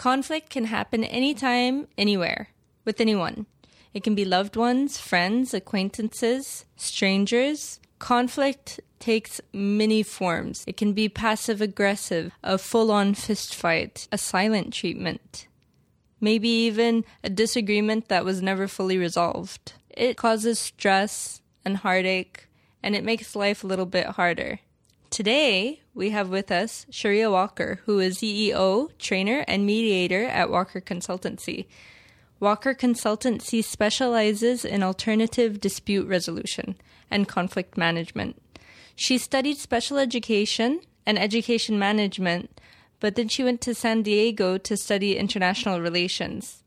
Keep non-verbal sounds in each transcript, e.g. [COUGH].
Conflict can happen anytime, anywhere, with anyone. It can be loved ones, friends, acquaintances, strangers. Conflict takes many forms. It can be passive aggressive, a full on fist fight, a silent treatment, maybe even a disagreement that was never fully resolved. It causes stress and heartache, and it makes life a little bit harder. Today, we have with us Sharia Walker, who is CEO, trainer, and mediator at Walker Consultancy. Walker Consultancy specializes in alternative dispute resolution and conflict management. She studied special education and education management, but then she went to San Diego to study international relations.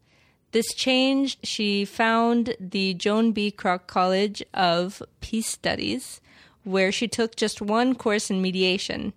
This changed, she found the Joan B. Kroc College of Peace Studies, where she took just one course in mediation.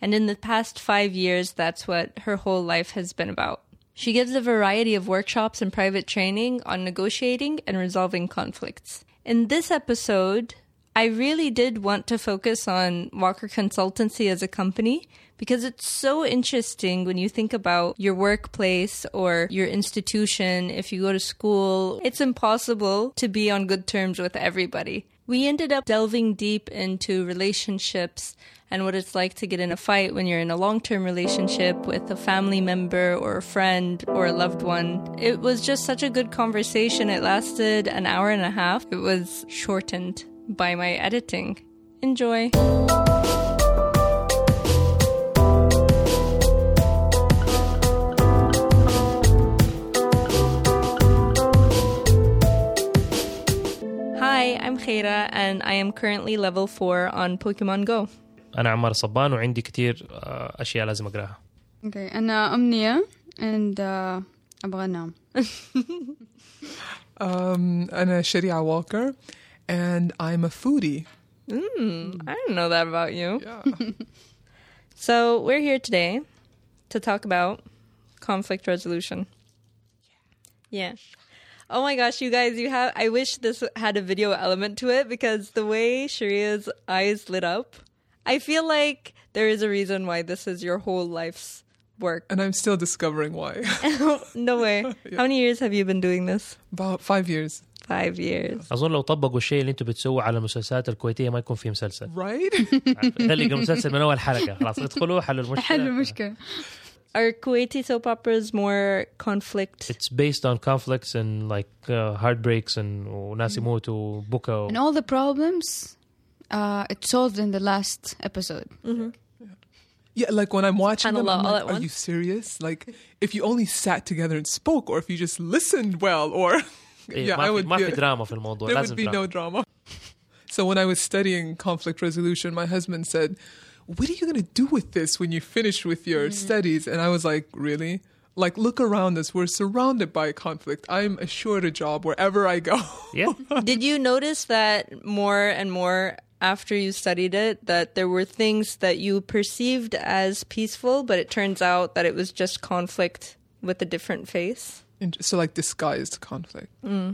And in the past five years, that's what her whole life has been about. She gives a variety of workshops and private training on negotiating and resolving conflicts. In this episode, I really did want to focus on Walker Consultancy as a company because it's so interesting when you think about your workplace or your institution. If you go to school, it's impossible to be on good terms with everybody. We ended up delving deep into relationships and what it's like to get in a fight when you're in a long term relationship with a family member or a friend or a loved one. It was just such a good conversation. It lasted an hour and a half. It was shortened by my editing. Enjoy. Hi, I'm Khaira and I am currently level 4 on Pokemon Go. انا عمار صبان وعندي كتير آه، اشياء لازم اقراها Okay, أنا أمنية and uh, أبغى أنام. [LAUGHS] Um, أنا Sharia Walker, and I'm a foodie. Mm, I didn't know that about you. Yeah. [LAUGHS] So, we're here today to talk about conflict resolution. Yeah. Oh my gosh, you guys, you have I wish this had a video element to it because the way Sharia's eyes lit up, I feel like there is a reason why this is your whole life's work. and I'm still discovering why. [LAUGHS] no way. [LAUGHS] How many years have you been doing this? About five years, 5 years. اظن لو طبقوا الشيء اللي انتم بتسووه على المسلسلات الكويتيه ما يكون في مسلسل right? [LAUGHS] خلي المسلسل من اول حلقه خلاص ادخلوا حلوا المشكله حل المشكلة. Are Kuwaiti soap operas more conflict? It's based on conflicts and like uh, heartbreaks and وناس يموتوا بكى And all the problems uh, it's solved in the last episode. Yeah, like when I'm watching them, Subhanallah, I'm all like, at are once? you serious? Like, if you only sat together and spoke, or if you just listened well, or [LAUGHS] إيه، yeah, ما I في would. ما في yeah, دراما في الموضوع there would لازم be دراما no drama. So when I was studying conflict resolution, my husband said, "What are you going to do with this when you finish with your Mm. studies?" And I was like, "Really?" Like, look around us. We're surrounded by conflict. I'm assured a job wherever I go. yeah [LAUGHS] Did you notice that more and more after you studied it that there were things that you perceived as peaceful, but it turns out that it was just conflict with a different face? And so like disguised conflict.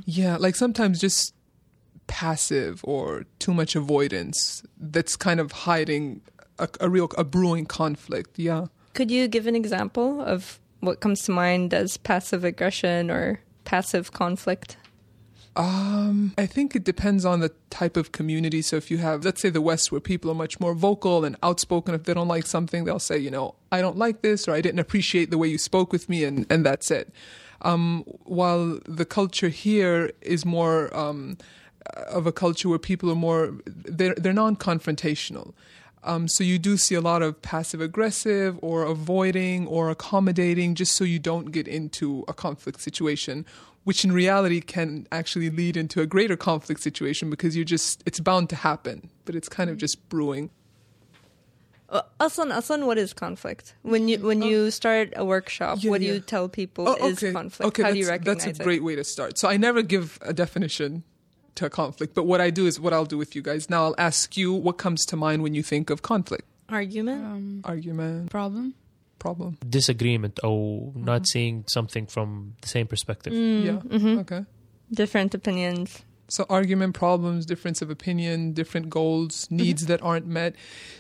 Yeah, like sometimes just passive or too much avoidance that's kind of hiding a, a real a brewing conflict. Yeah. Could you give an example of what comes to mind as passive aggression or passive conflict? Um, I think it depends on the type of community. So if you have, let's say, the West, where people are much more vocal and outspoken, if they don't like something, they'll say, you know, I don't like this, or I didn't appreciate the way you spoke with me, and and that's it. Um, while the culture here is more um, of a culture where people are more, they're they're non-confrontational. Um, so you do see a lot of passive aggressive or avoiding or accommodating just so you don't get into a conflict situation, which in reality can actually lead into a greater conflict situation because you're just, it's bound to happen, but it's kind of just brewing. Uh, Aslan, Aslan, what is conflict? When you when you start a workshop, Yeah, what do yeah. you tell people Oh, is conflict? Okay, How that's, do you recognize that's a it? great way to start. So I never give a definition to a conflict, but what I do is what I'll do with you guys. Now I'll ask you what comes to mind when you think of conflict, Argument? Um, argument, problem. problem. disagreement or not seeing something from the same perspective Yeah. Mm-hmm. Okay. Different opinions. So argument, problems, difference of opinion, different goals, needs that aren't met.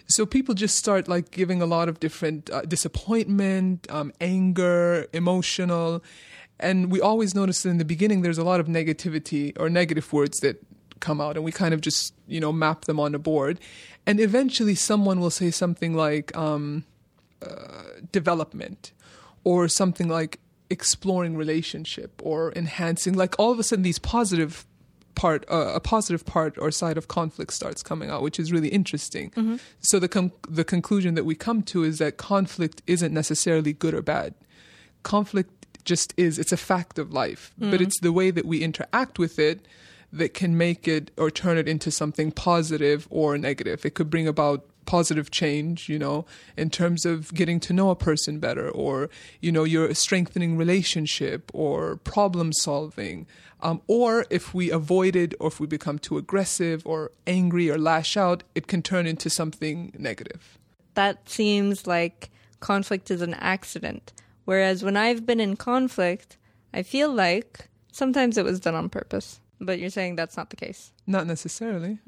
So people just start like giving a lot of different uh, disappointment, um, anger, emotional, and we always notice that in the beginning there's a lot of negativity or negative words that come out, and we kind of just you know map them on a board, and eventually someone will say something like um, uh, development, or something like exploring relationship or enhancing like all of a sudden these positive part uh, a positive part or side of conflict starts coming out which is really interesting. So the the conclusion that we come to is that conflict isn't necessarily good or bad. Conflict just is it's a fact of life but it's the way that we interact with it that can make it or turn it into something positive or negative. It could bring about positive change you know in terms of getting to know a person better or you know you're strengthening relationship or problem solving. Um, or if we avoid it or if we become too aggressive or angry or lash out it can turn into something negative. That seems like conflict is an accident. Whereas when I've been in conflict, I feel like sometimes it was done on purpose. But you're saying that's not the case. Not necessarily.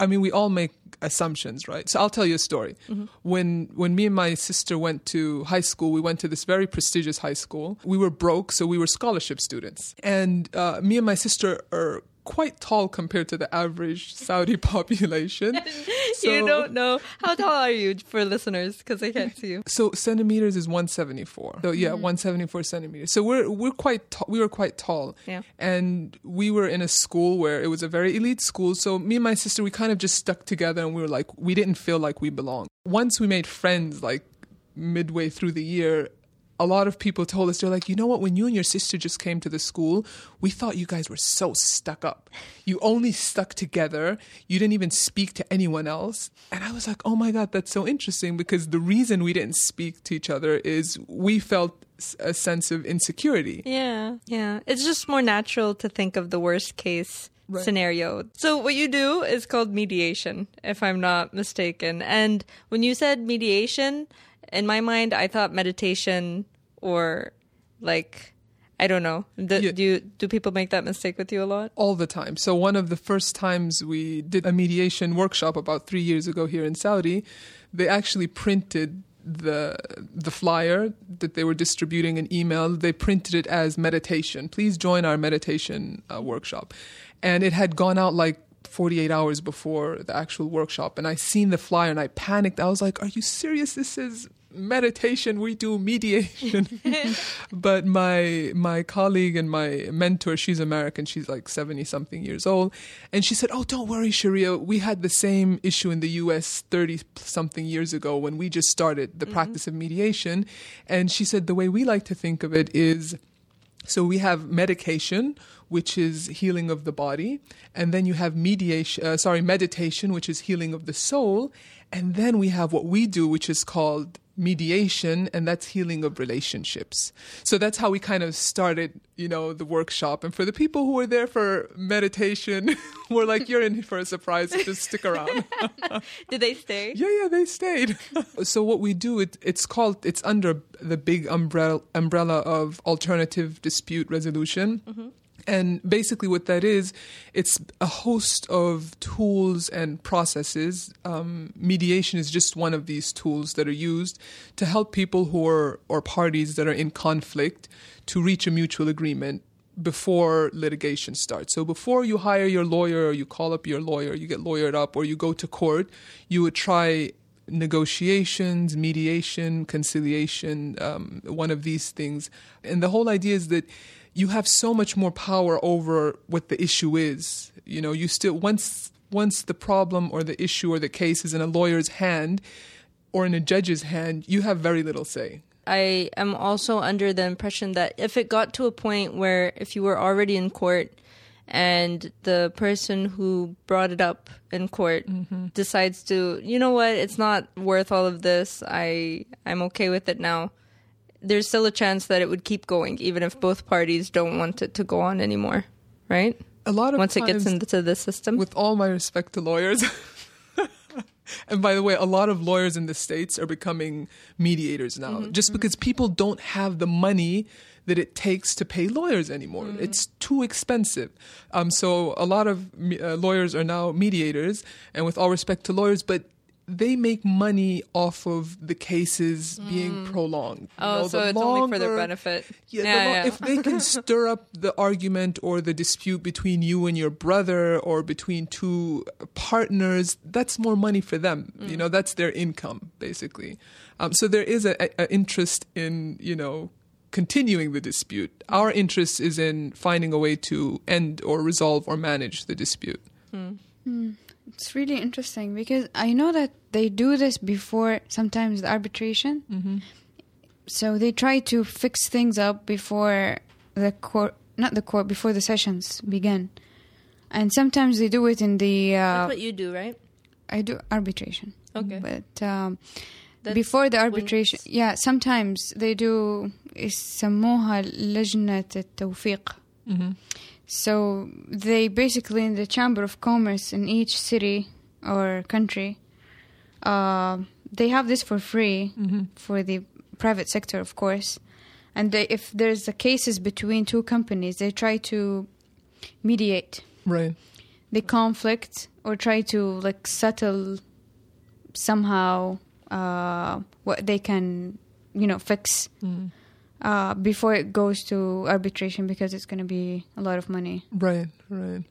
I mean, we all make assumptions, right? So I'll tell you a story. When when me and my sister went to high school, we went to this very prestigious high school. We were broke, so we were scholarship students, and uh, me and my sister are quite tall compared to the average Saudi [LAUGHS] population. [LAUGHS] you So- don't know. How tall are you for listeners? Because I can't see you. So centimeters is 174. So yeah, mm-hmm. 174 centimeters. So we're we're quite ta- we were quite tall. Yeah. And we were in a school where it was a very elite school. So me and my sister we kind of just stuck together and we were like we didn't feel like we belonged. Once we made friends like midway through the year a lot of people told us they're like you know what when you and your sister just came to the school we thought you guys were so stuck up you only stuck together you didn't even speak to anyone else and i was like oh my god that's so interesting because the reason we didn't speak to each other is we felt a sense of insecurity Yeah, yeah. It's just more natural to think of the worst case Right. scenario. So what you do is called mediation, if I'm not mistaken. And when you said mediation, in my mind, I thought meditation or like I don't know. Do, Yeah. do you, do people make that mistake with you a lot? all the time. So one of the first times we did a mediation workshop about three years ago here in Saudi, they actually printed the the flyer that they were distributing an email. They printed it as meditation. Please join our meditation uh, workshop, and it had gone out like. 48 hours before the actual workshop and I seen the flyer and I panicked. I was like, "Are you serious? This is meditation. We do mediation." [LAUGHS] [LAUGHS] but my my colleague and my mentor she's american she's like 70 something years old and she said oh don't worry sharia we had the same issue in the us 30 something years ago when we just started the mm-hmm. practice of mediation and she said the way we like to think of it is so we have medication, which is healing of the body, and then you have mediation, uh, sorry, meditation, which is healing of the soul, and then we have what we do, which is called mediation, and that's healing of relationships. So that's how we kind of started, you know, the workshop. And for the people who were there for meditation, [LAUGHS] we're like, "You're in for a surprise. Just stick around." [LAUGHS] Did they stay? Yeah, yeah, they stayed. [LAUGHS] so what we do, it, it's called, it's under the big umbrella umbrella of alternative dispute resolution. Mm-hmm. And basically, what that is, it's a host of tools and processes. Um, mediation is just one of these tools that are used to help people who are or parties that are in conflict to reach a mutual agreement before litigation starts. So before you hire your lawyer or you call up your lawyer, you get lawyered up or you go to court, you would try negotiations, mediation, conciliation, um, one of these things. And the whole idea is that you have so much more power over what the issue is. You know, you still once once the problem or the issue or the case is in a lawyer's hand or in a judge's hand, you have very little say. I am also under the impression that if it got to a point where if you were already in court and the person who brought it up in court mm-hmm. decides to, you know what, it's not worth all of this. I I'm okay with it now. There's still a chance that it would keep going even if both parties don't want it to go on anymore, right? A lot of Once it gets into the system. with all my respect to lawyers, [LAUGHS] And by the way, a lot of lawyers in the States are becoming mediators now Mm-hmm, just because people don't have the money that it takes to pay lawyers anymore. Mm-hmm. It's too expensive. Um, so a lot of uh, lawyers are now mediators, and with all respect to lawyers, but they make money off of the cases being prolonged. You Oh, know, so the it's only for their benefit. yeah, the Yeah, lo- yeah. if they can [LAUGHS] stir up the argument or the dispute between you and your brother or between two partners, that's more money for them. Mm. You know, that's their income basically. Um, so there is a, a, a interest in you know continuing the dispute. Our interest is in finding a way to end or resolve or manage the dispute. It's really interesting because I know that they do this before sometimes the arbitration. Mm-hmm. So they try to fix things up before the court, not the court, before the sessions begin. And sometimes they do it in the. Uh, That's what you do, right? I do arbitration. Okay. But um, That's before the when arbitration, it's- yeah, sometimes they do يسموها لجنة التوفيق. Mm-hmm. So they basically in the chamber of commerce in each city or country, uh, they have this for free Mm-hmm. for the private sector, of course. And they, if there's a cases between two companies, they try to mediate Right. the conflict or try to like settle somehow uh, what they can, you know, fix Mm. Uh, before it goes to arbitration because it's going to be a lot of money. Right. Right.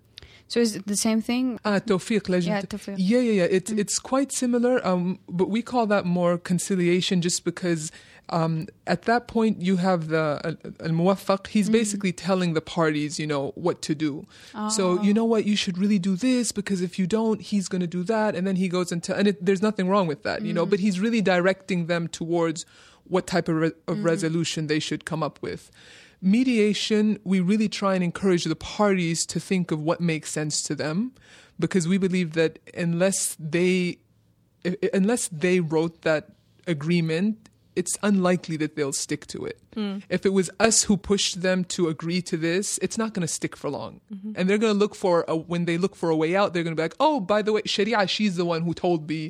So is it the same thing? Ah, Tawfiq legend. Yeah, Tawfiq. Yeah, yeah, yeah. It's Mm. it's quite similar, um, but we call that more conciliation, just because um, at that point you have the al muwaffaq. He's Mm. basically telling the parties, you know, what to do. So Oh. you know what, you should really do this because if you don't, he's going to do that, and then he goes into and it, there's nothing wrong with that, you know. Mm. But he's really directing them towards what type of, re- of Mm. resolution they should come up with. Mediation, we really try and encourage the parties to think of what makes sense to them, because we believe that unless they, unless they wrote that agreement, it's unlikely that they'll stick to it. If it was us who pushed them to agree to this, it's not going to stick for long. And they're going to look for a, when they look for a way out, they're going to be like, "Oh, by the way, Sharia, she's the one who told me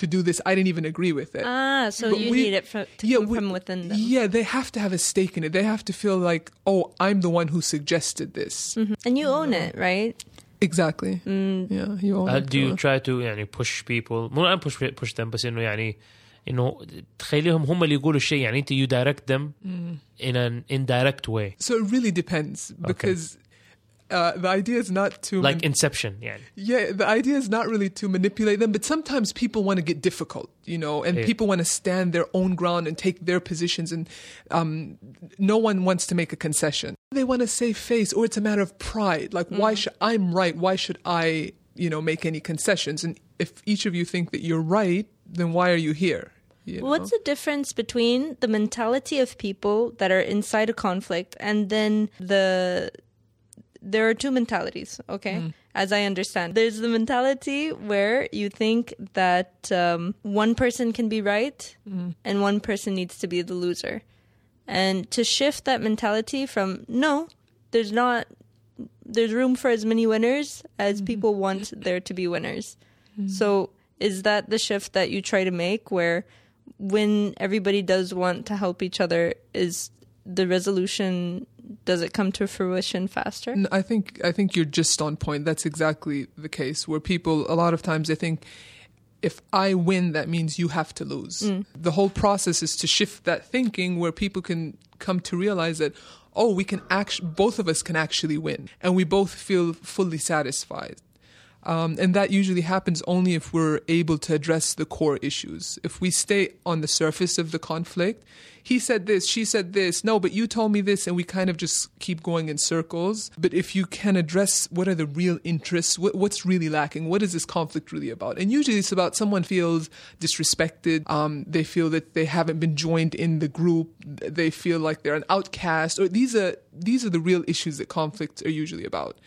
to do this. I didn't even agree with it." Ah, so But you we- need it from, to yeah, come we- from within them. Yeah, they have to have a stake in it. They have to feel like, "Oh, I'm the one who suggested this." Mhm. And you own it, right? Exactly. Mm. Yeah, you own Uh, it. do you try to يعني push people مو أنا push push them بس انه يعني انه تخليهم هم اللي يقولوا الشيء يعني انت you direct them in an indirect way So it really depends because uh, the idea is not to like man- inception يعني yeah, the idea is not really to manipulate them, but sometimes people want to get difficult, you know, and Yeah. people want to stand their own ground and take their positions, and um, no one wants to make a concession. They want to save face, or it's a matter of pride. Like, why should I'm right? Why should I, you know, make any concessions? And if each of you think that you're right, then why are you here? You know? What's the difference between the mentality of people that are inside a conflict and then the there are two mentalities, okay? Mm-hmm. As I understand. There's the mentality where you think that um, one person can be right mm-hmm. and one person needs to be the loser. And to shift that mentality from no, there's not there's room for as many winners as mm-hmm. people want there to be winners. So is that the shift that you try to make where when everybody does want to help each other is the resolution does it come to fruition faster? N- I think I think you're just on point. That's exactly the case where people a lot of times they think if I win that means you have to lose. Mm. The whole process is to shift that thinking where people can come to realize that oh we can actually both of us can actually win and we both feel fully satisfied. Um, and that usually happens only if we're able to address the core issues. If we stay on the surface of the conflict, he said this, she said this, no, but you told me this, and we kind of just keep going in circles. But if you can address what are the real interests, what, what's really lacking, what is this conflict really about? And usually it's about someone feels disrespected, um, they feel that they haven't been joined in the group, they feel like they're an outcast, or these are these are the real issues that conflicts are usually about.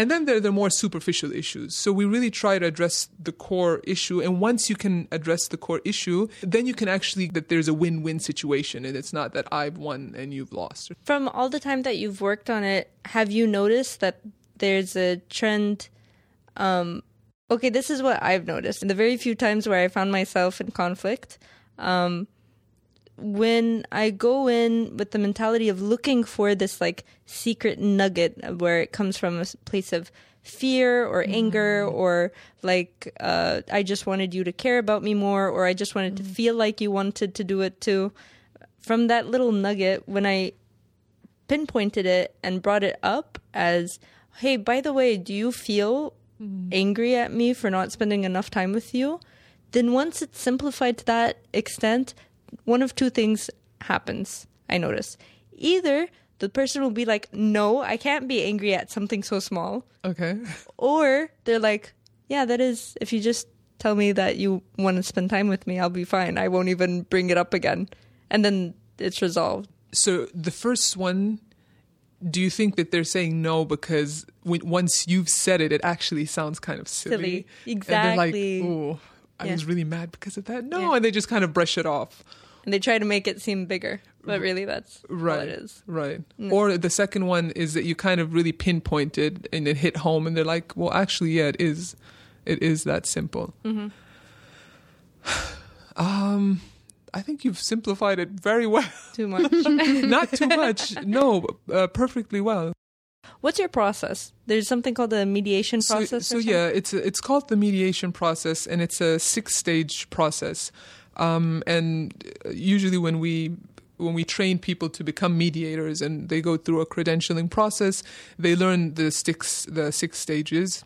And then there are the more superficial issues. So we really try to address the core issue. And once you can address the core issue, then you can actually that there's a win-win situation, and it's not that I've won and you've lost. From all the time that you've worked on it, have you noticed that there's a trend um, okay, this is what I've noticed. In the very few times where I found myself in conflict, um, when I go in with the mentality of looking for this like secret nugget where it comes from a place of fear or mm-hmm. anger or like uh, I just wanted you to care about me more or I just wanted to mm-hmm. feel like you wanted to do it too. From that little nugget, when I pinpointed it and brought it up as, hey, by the way, do you feel mm-hmm. angry at me for not spending enough time with you? Then once it's simplified to that extent, one of two things happens, I notice. Either the person will be like, no, I can't be angry at something so small. Okay. Or they're like, yeah, that is, if you just tell me that you want to spend time with me, I'll be fine. I won't even bring it up again. And then it's resolved. So the first one, do you think that they're saying no because when, once you've said it, it actually sounds kind of silly? Silly. And they're like, Exactly. I Yeah. was really mad because of that. No, Yeah. and they just kind of brush it off. And they try to make it seem bigger, but really that's Right. it is. Right. Or the second one is that you kind of really pinpointed and it hit home and they're like, well, actually, yeah, it is. It is that simple. Mm-hmm. [SIGHS] Um, I think you've simplified it very well. Too much. [LAUGHS] Not too much. No, uh, perfectly well. What's your process? There's something called the mediation process. or so yeah, it's a, it's called the mediation process, and it's a six stage process. Um, and usually, when we when we train people to become mediators, and they go through a credentialing process, they learn the six the six stages.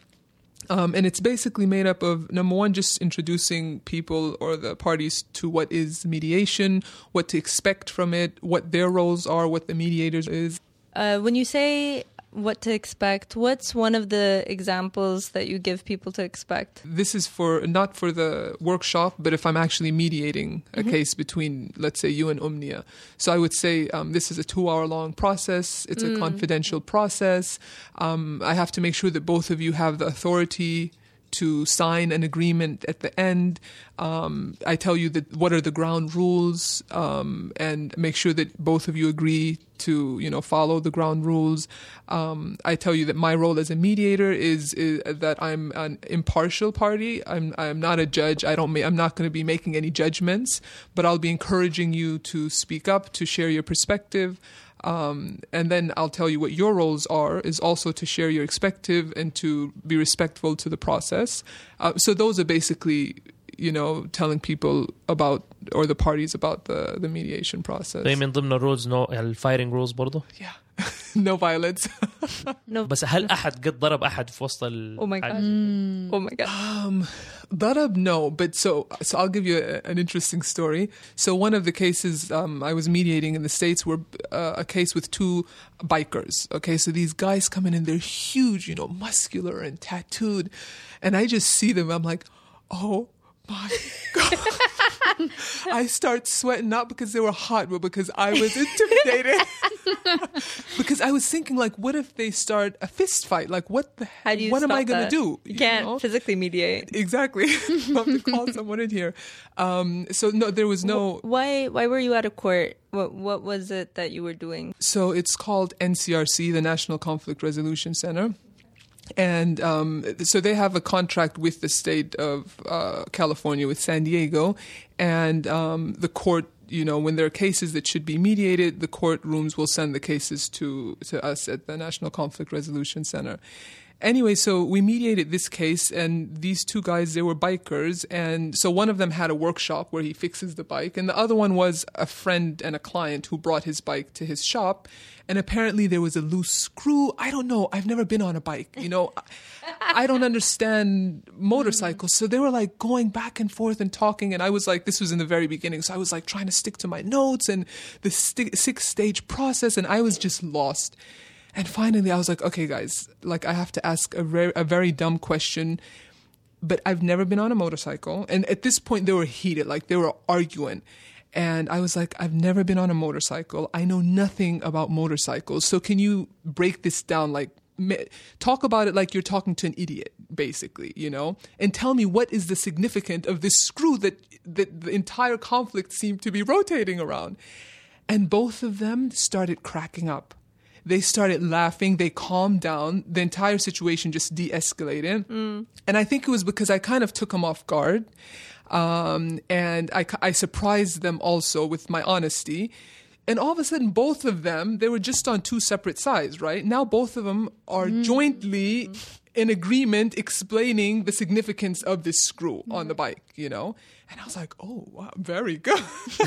Um, and it's basically made up of number one, just introducing people or the parties to what is mediation, what to expect from it, what their roles are, what the mediators is. Uh, when you say what to expect, what's one of the examples that you give people to expect? this is for not for the workshop, but if I'm actually mediating a case between, let's say, you and Umnia. So I would say um, this is a two hour long process. It's a confidential process. Um, I have to make sure that both of you have the authority to sign an agreement at the end. Um, I tell you that what are the ground rules, um, and make sure that both of you agree to you know follow the ground rules. Um, I tell you that my role as a mediator is, is that I'm an impartial party. I'm I'm not a judge. I don't. Ma- I'm not going to be making any judgments, but I'll be encouraging you to speak up, to share your perspective. Um, and then I'll tell you what your roles are is also to share your perspective and to be respectful to the process. Uh, so those are basically, know, telling people about or the parties about the the mediation process. زي من ضمن الرولز نو الفايرنج رولز برضه Yeah, [LAUGHS] no violence. [LAUGHS] No. بس هل احد قد ضرب احد في وسط ال Oh my god. Oh my god. Um, Darab, no, but so so I'll give you a, an interesting story. So one of the cases um, I was mediating in the states were uh, a case with two bikers. Okay, so these guys come in and they're huge, you know, muscular and tattooed, and I just see them. I'm like, oh my god. [LAUGHS] I start sweating not because they were hot, but because I was [LAUGHS] intimidated. [LAUGHS] because I was thinking, like, what if they start a fist fight? Like, what the How do you what am I gonna do? You can't know? physically mediate. Exactly. I'll have to call someone in here. Um, so no, there was no. Why why were you out of court? What what was it that you were doing? So it's called NCRC, the National Conflict Resolution Center. And um, so they have a contract with the state of uh, California, with San Diego. And um, the court, you know, when there are cases that should be mediated, the courtrooms will send the cases to, to us at the National Conflict Resolution Center. Anyway, so we mediated this case, and these two guys, they were bikers. And so one of them had a workshop where he fixes the bike, and the other one was a friend and a client who brought his bike to his shop. And apparently there was a loose screw. I don't know. I've never been on a bike. You know, I- [LAUGHS] I don't understand motorcycles. So they were like going back and forth and talking. And I was like, this was in the very beginning. So I was like trying to stick to my notes and the sti- six stage process. And I was just lost. And finally, I was like, okay, guys, like I have to ask a very, a very dumb question. But I've never been on a motorcycle. And at this point, they were heated, like they were arguing. And I was like, I've never been on a motorcycle. I know nothing about motorcycles. So can you break this down? Like, talk about it like you're talking to an idiot, basically, you know? And tell me what is the significance of this screw that, that the entire conflict seemed to be rotating around. And both of them started cracking up They started laughing. They calmed down. The entire situation just de-escalated. Mm. And I think it was because I kind of took them off guard. Um, and I, I surprised them also with my honesty. And all of a sudden, both of them, they were just on two separate sides, right? Now, both of them are jointly in agreement explaining the significance of this screw on the bike, you know? And I was like, oh, wow, very good. [LAUGHS]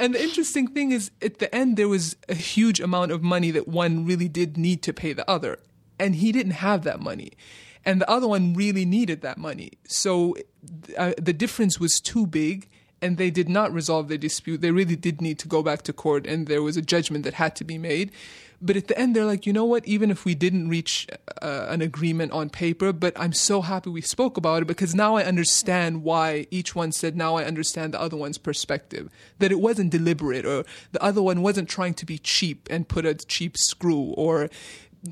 and the interesting thing is, at the end, there was a huge amount of money that one really did need to pay the other. And he didn't have that money. And the other one really needed that money. So uh, the difference was too big and they did not resolve their dispute. They really did need to go back to court, and there was a judgment that had to be made. But at the end, they're like, you know what? Even if we didn't reach uh, an agreement on paper, but I'm so happy we spoke about it because now I understand why each one said, now I understand the other one's perspective. That it wasn't deliberate, or the other one wasn't trying to be cheap and put a cheap screw, or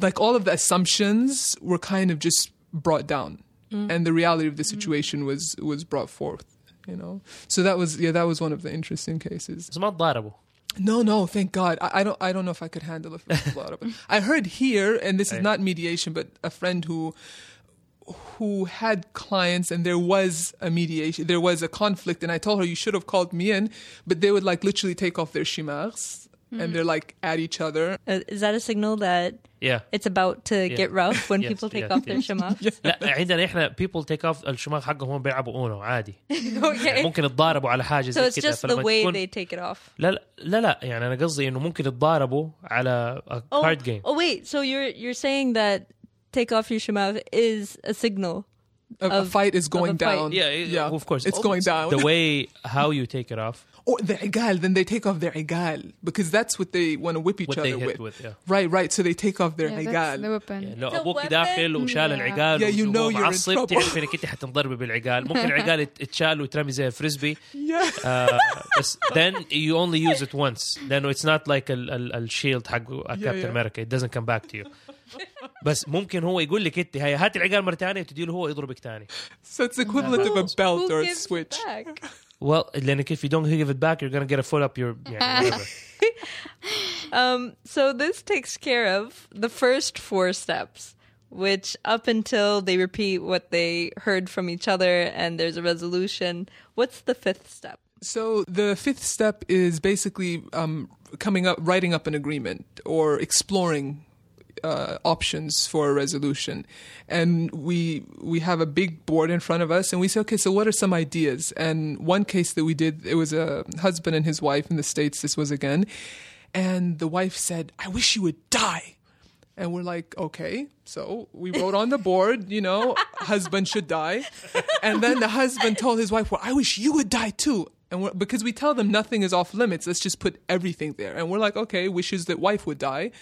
like all of the assumptions were kind of just brought down. And the reality of the situation was was brought forth you know so that was yeah that was one of the interesting cases بس ما تضاربوا no no thank god i, I don't i don't know if i could handle it for a lot of it [LAUGHS] i heard here and this is Right. not mediation but a friend who who had clients and there was a mediation there was a conflict and i told her you should have called me in but they would like literally take off their shimars Mm. And they're like at each other. Uh, is that a signal that yeah it's about to yeah. get rough when yes, people take yes, off yes. their شماغ؟ لا عندنا احنا people take off الشماغ حقهم بيلعبوا اونو عادي. [LAUGHS] okay. ممكن يتضاربوا على حاجه زي so it's كده just the way تكون... they take it off. لا لا لا يعني انا قصدي انه ممكن يتضاربوا على a oh, card game. Oh wait, so you're you're saying that take off your shamagh is a signal. A, of, a fight is going down. Yeah, yeah, of course. It's oh, going down. The way [LAUGHS] how you take it off Or the igal, then they take off their igal because that's what they want to whip each what they other hit with. with yeah. Right, right. So they take off their Yeah, that's igal. the weapon. يعني لو It's a ابوك weapon. داخل وشال Yeah. العقال Yeah, you وهو know you're in معصب trouble. تعرف [LAUGHS] انك انت حتنضربي بالعقال ممكن العقال يت- يتشال ويترمي زي الفريسبي Yeah. آه، بس then you only use it once لانه it's not like ال ال الشيلد حق كابتن yeah. امريكا it doesn't come back to you بس ممكن هو يقول لك انت هي هات العقال مره ثانيه وتدي له هو يضربك ثاني So it's equivalent of a belt Who or a gives switch. [LAUGHS] Well, Lenik, if you don't give it back, you're going to get a foot up your. Yeah, [LAUGHS] um, so this takes care of the first four steps, which up until they repeat what they heard from each other and there's a resolution. What's the fifth step? So the fifth step is basically um, coming up, writing up an agreement or exploring uh, options for a resolution. And we we have a big board in front of us, and we say, okay, so what are some ideas? And one case that we did, it was a husband and his wife in the states. This was again, and the wife said, "I wish you would die." And we're like, okay. So we wrote on the board, you know, [LAUGHS] husband should die. And then the husband told his wife, well, I wish you would die too. And because we tell them nothing is off limits, let's just put everything there. And we're like, okay, wishes that wife would die.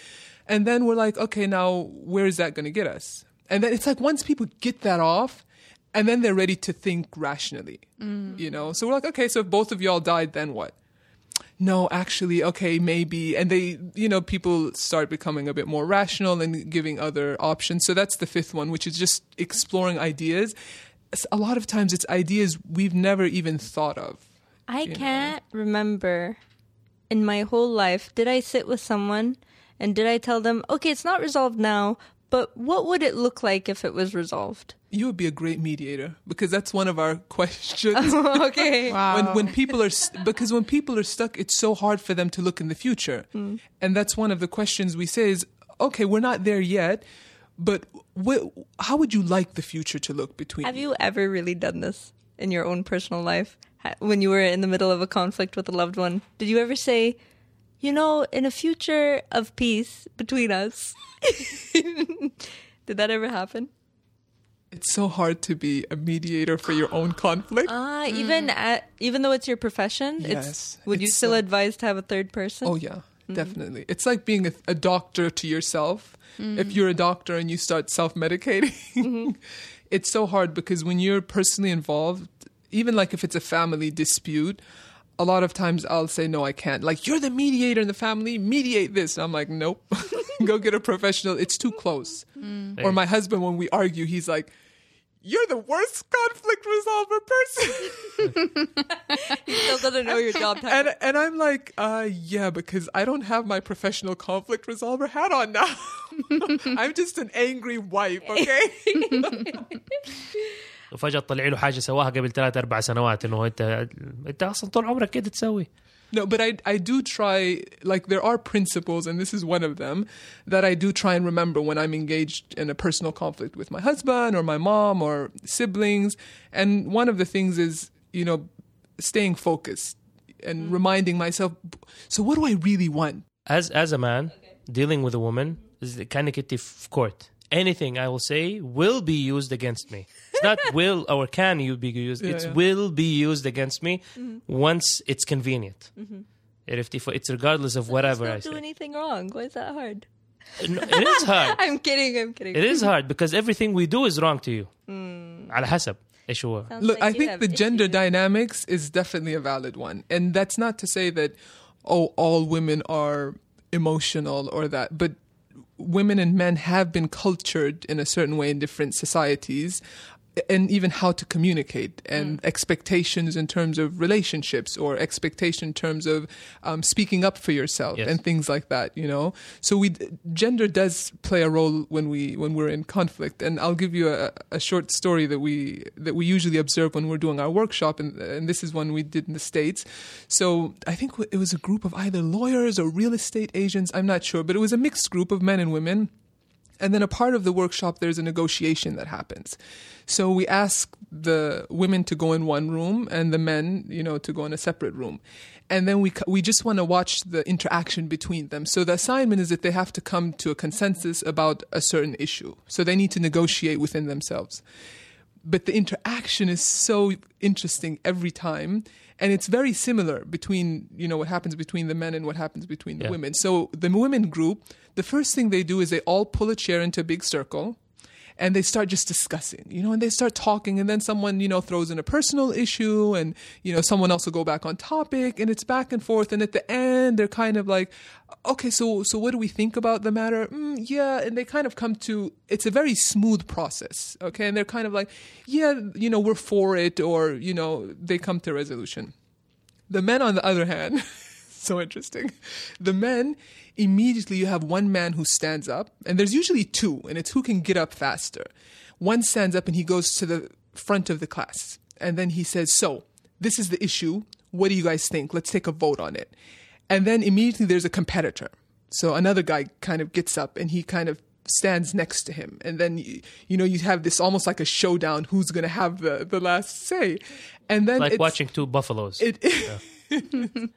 And then we're like, okay, now where is that going to get us? And then it's like once people get that off, and then they're ready to think rationally, mm. you know? So we're like, okay, so if both of y'all died, then what? no, actually, okay, maybe. And they, you know, people start becoming a bit more rational and giving other options. So that's the fifth one, which is just exploring ideas. A lot of times it's ideas we've never even thought of. I can't remember in my whole life did I sit with someone and did I tell them, okay, it's not resolved now, but what would it look like if it was resolved? You would be a great mediator because that's one of our [LAUGHS] questions. [LAUGHS] okay. Wow. [LAUGHS] when when people are st- because when people are stuck it's so hard for them to look in the future hmm. and that's one of the questions we say is okay we're not there yet but wh- how would you like the future to look between Have you ever really done this in your own personal life? When you were in the middle of a conflict with a loved one, did you ever say, you know, in a future of peace between us? [LAUGHS] did that ever happen? it's so hard to be a mediator for your own conflict Ah, even mm-hmm. at, even though it's your profession, Yes, it's would you still so- advise to have a third person? Oh yeah, mm-hmm. definitely. It's like being a, a doctor to yourself. Mm-hmm. If you're a doctor and you start self-medicating, [LAUGHS] it's so hard because when you're personally involved, even like if it's a family dispute, a lot of times I'll say no, I can't. Like you're the mediator in the family, mediate this. And I'm like, nope, [LAUGHS] go get a professional. It's too close. Or my husband, when we argue, he's like. you're the worst conflict resolver person. [LAUGHS] He still doesn't know your job title. and and I'm like, uh, yeah, because I don't have my professional conflict resolver hat on now. [LAUGHS] I'm just an angry wife, okay? وفجاه تطلع له حاجه سواها قبل ثلاث اربع سنوات انه انت انت اصلا طول عمرك كده تسوي No, but I I do try like there are principles and this is one of them that I do try and remember when I'm engaged in a personal conflict with my husband or my mom or siblings and one of the things is you know staying focused and reminding myself so what do I really want? as as a man dealing with a woman is كانك انت في court anything I will say will be used against me it's not will or can you be used Yeah, it's yeah. will be used against me once it's convenient عرفتي ف- it's regardless of whatever I Just don't do say anything wrong. Why is that hard? No, it is hard [LAUGHS] I'm kidding. I'm kidding. it is hard because everything we do is wrong to you على حسب ايش هو Sounds Look, like I you think have the gender issues. dynamics is definitely a valid one. And that's not to say that, oh, all women are emotional or that, but women and men have been cultured in a certain way in different societies and even how to communicate and expectations in terms of relationships or expectation in terms of um, speaking up for yourself Yes. and things like that you know? So we gender does play a role when we when we're in conflict. And i'll give you a, a short story that we that we usually observe when we're doing our workshop and, and this is one we did in the states. So i think it was a group of either lawyers or real estate agents i'm not sure but it was a mixed group of men and women and then a part of the workshop, there's a negotiation that happens. So we ask the women to go in one room and the men, you know, to go in a separate room. And then we, we just want to watch the interaction between them. So the assignment is that they have to come to a consensus about a certain issue. So they need to negotiate within themselves but the interaction is so interesting every time and it's very similar between you know what happens between the men and what happens between the Yeah. women so the women group the first thing they do is they all pull a chair into a big circle and they start just discussing you know and they start talking and then someone you know throws in a personal issue and you know someone else will go back on topic and it's back and forth and at the end they're kind of like okay so so what do we think about the matter? Mm, yeah and they kind of come to it's a very smooth process okay? And they're kind of like yeah you know we're for it or you know they come to resolution. The men on the other hand [LAUGHS] so interesting. The men immediately you have one man who stands up and there's usually two and it's who can get up faster. One stands up and he goes to the front of the class and then he says so this is the issue. What do you guys think? Let's take a vote on it. And then immediately there's a competitor. So another guy kind of gets up and he kind of stands next to him. And then you, you know you have this almost like a showdown who's going to have the, the last say. And then like watching two buffaloes. It, [LAUGHS] [LAUGHS]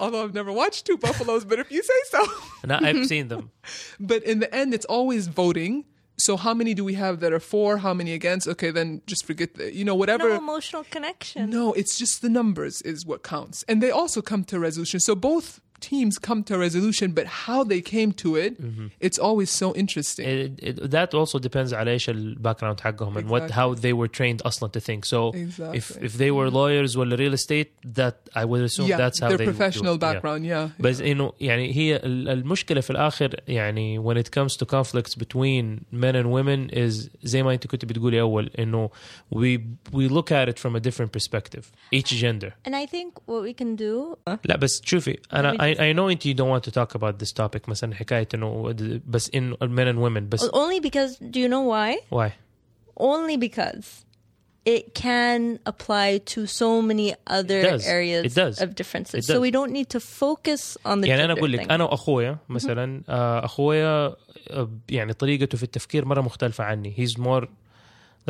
although I've never watched two buffaloes, but if you say so. [LAUGHS] and I- I've seen them [LAUGHS] But in the end, it's always voting. So how many do we have that are for? How many against? Okay, then just forget the, you know, whatever. No emotional connection. No, it's just the numbers is what counts. And they also come to resolution. So both teams come to a resolution, but how they came to it, it's always so interesting. it, it, that also depends على ايش الباك حقهم and what Exactly. how they were trained اصلا to think so if Exactly. if they were lawyers ولا real estate that I would assume yeah, that's how their they would do professional it. Yeah. background, yeah. بس انه يعني هي ال- المشكله في الاخر يعني when it comes to conflicts between men and women is زي ما انت كنت بتقولي اول انه we we look at it from a different perspective each gender And I think what we can do. لا بس شوفي انا Let me I, I know انت you don't want to talk about this topic مثلا حكايه انه بس in men and women بس Only because, do you know why? why Only because it can apply to so many other It does. areas It does. of differences. It So does. we don't need to focus on the يعني انا gender اقول لك thing. انا واخويا مثلا آه، اخويا آه، يعني طريقته في التفكير مره مختلفه عني he's more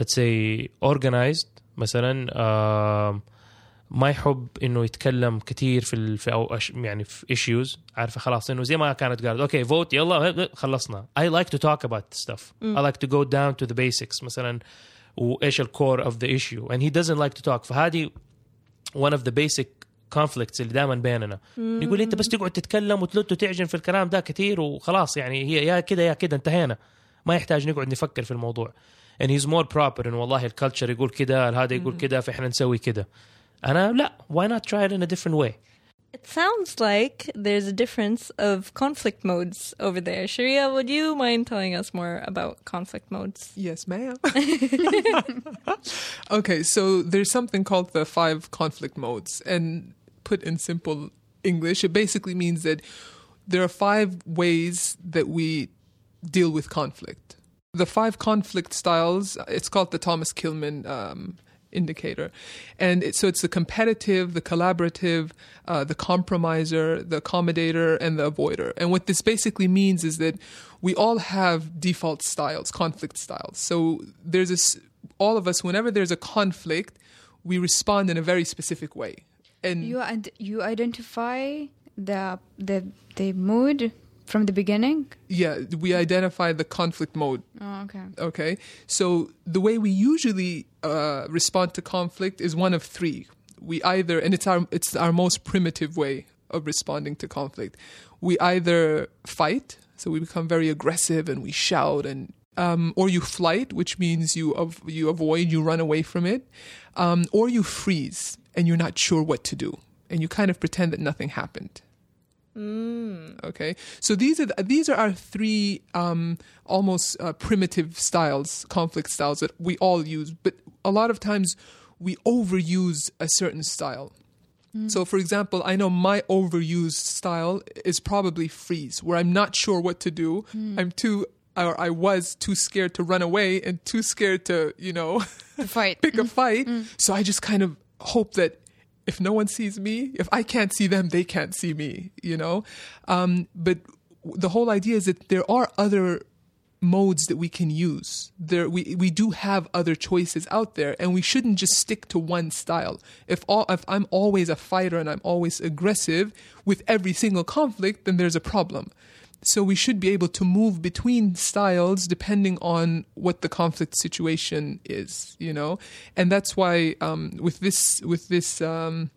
let's say organized مثلا آه، ما يحب إنه يتكلم كثير في ال- في أش- يعني في issues. عارفة خلاص إنه زي ما كانت قالت أوكي فوت يلا خلصنا. I like to talk about stuff. I like to go down to the basics مثلا وإيش الكور of the issue. And he doesn't like to talk. فهذه one of the basic conflicts اللي دائما بيننا. يقول لي أنت بس تقعد تتكلم وتلت وتعجن في الكلام ده كثير وخلاص يعني هي يا كده يا كده انتهينا. ما يحتاج نقعد نفكر في الموضوع. And he's more proper إنه والله الكالتشر يقول كده هذا يقول كده فإحنا نسوي كده. انا لا why not try it in a different way It sounds like there's a difference of conflict modes over there. Sharia, would you mind telling us more about conflict modes? Yes, ma'am. [LAUGHS] okay, so there's something called the five conflict modes. And put in simple English, it basically means that there are five ways that we deal with conflict. The five conflict styles, it's called the Thomas Kilmann um, indicator. And it, so it's the competitive, the collaborative, uh, the compromiser, the accommodator, and the avoider. And what this basically means is that we all have default styles, conflict styles. So there's this, all of us, whenever there's a conflict, we respond in a very specific way. And You and you identify the the the mood from the beginning. yeah, we identify the conflict mode Oh, okay. Okay, so the way we usually uh, respond to conflict is one of three. We either, and it's our it's our most primitive way of responding to conflict. We either fight, so we become very aggressive and we shout, and um, or you flight, which means you av- you avoid, you run away from it, um, or you freeze and you're not sure what to do, and you kind of pretend that nothing happened. Mm, okay, so these are the, these are our three um, almost uh, primitive styles, conflict styles that we all use. But a lot of times we overuse a certain style. Mm. So, for example, I know my overused style is probably freeze, where I'm not sure what to do. Mm. I'm too, or I was too scared to run away and too scared to, you know, The fight. [LAUGHS] pick a fight. So I just kind of hope that if no one sees me, if I can't see them, they can't see me, you know? Um, but the whole idea is that there are other modes that we can use. There, we, we do have other choices out there, and we shouldn't just stick to one style. If, all, if I'm always a fighter and I'm always aggressive with every single conflict, then there's a problem. So we should be able to move between styles depending on what the conflict situation is, you know, and that's why um, with this with this um,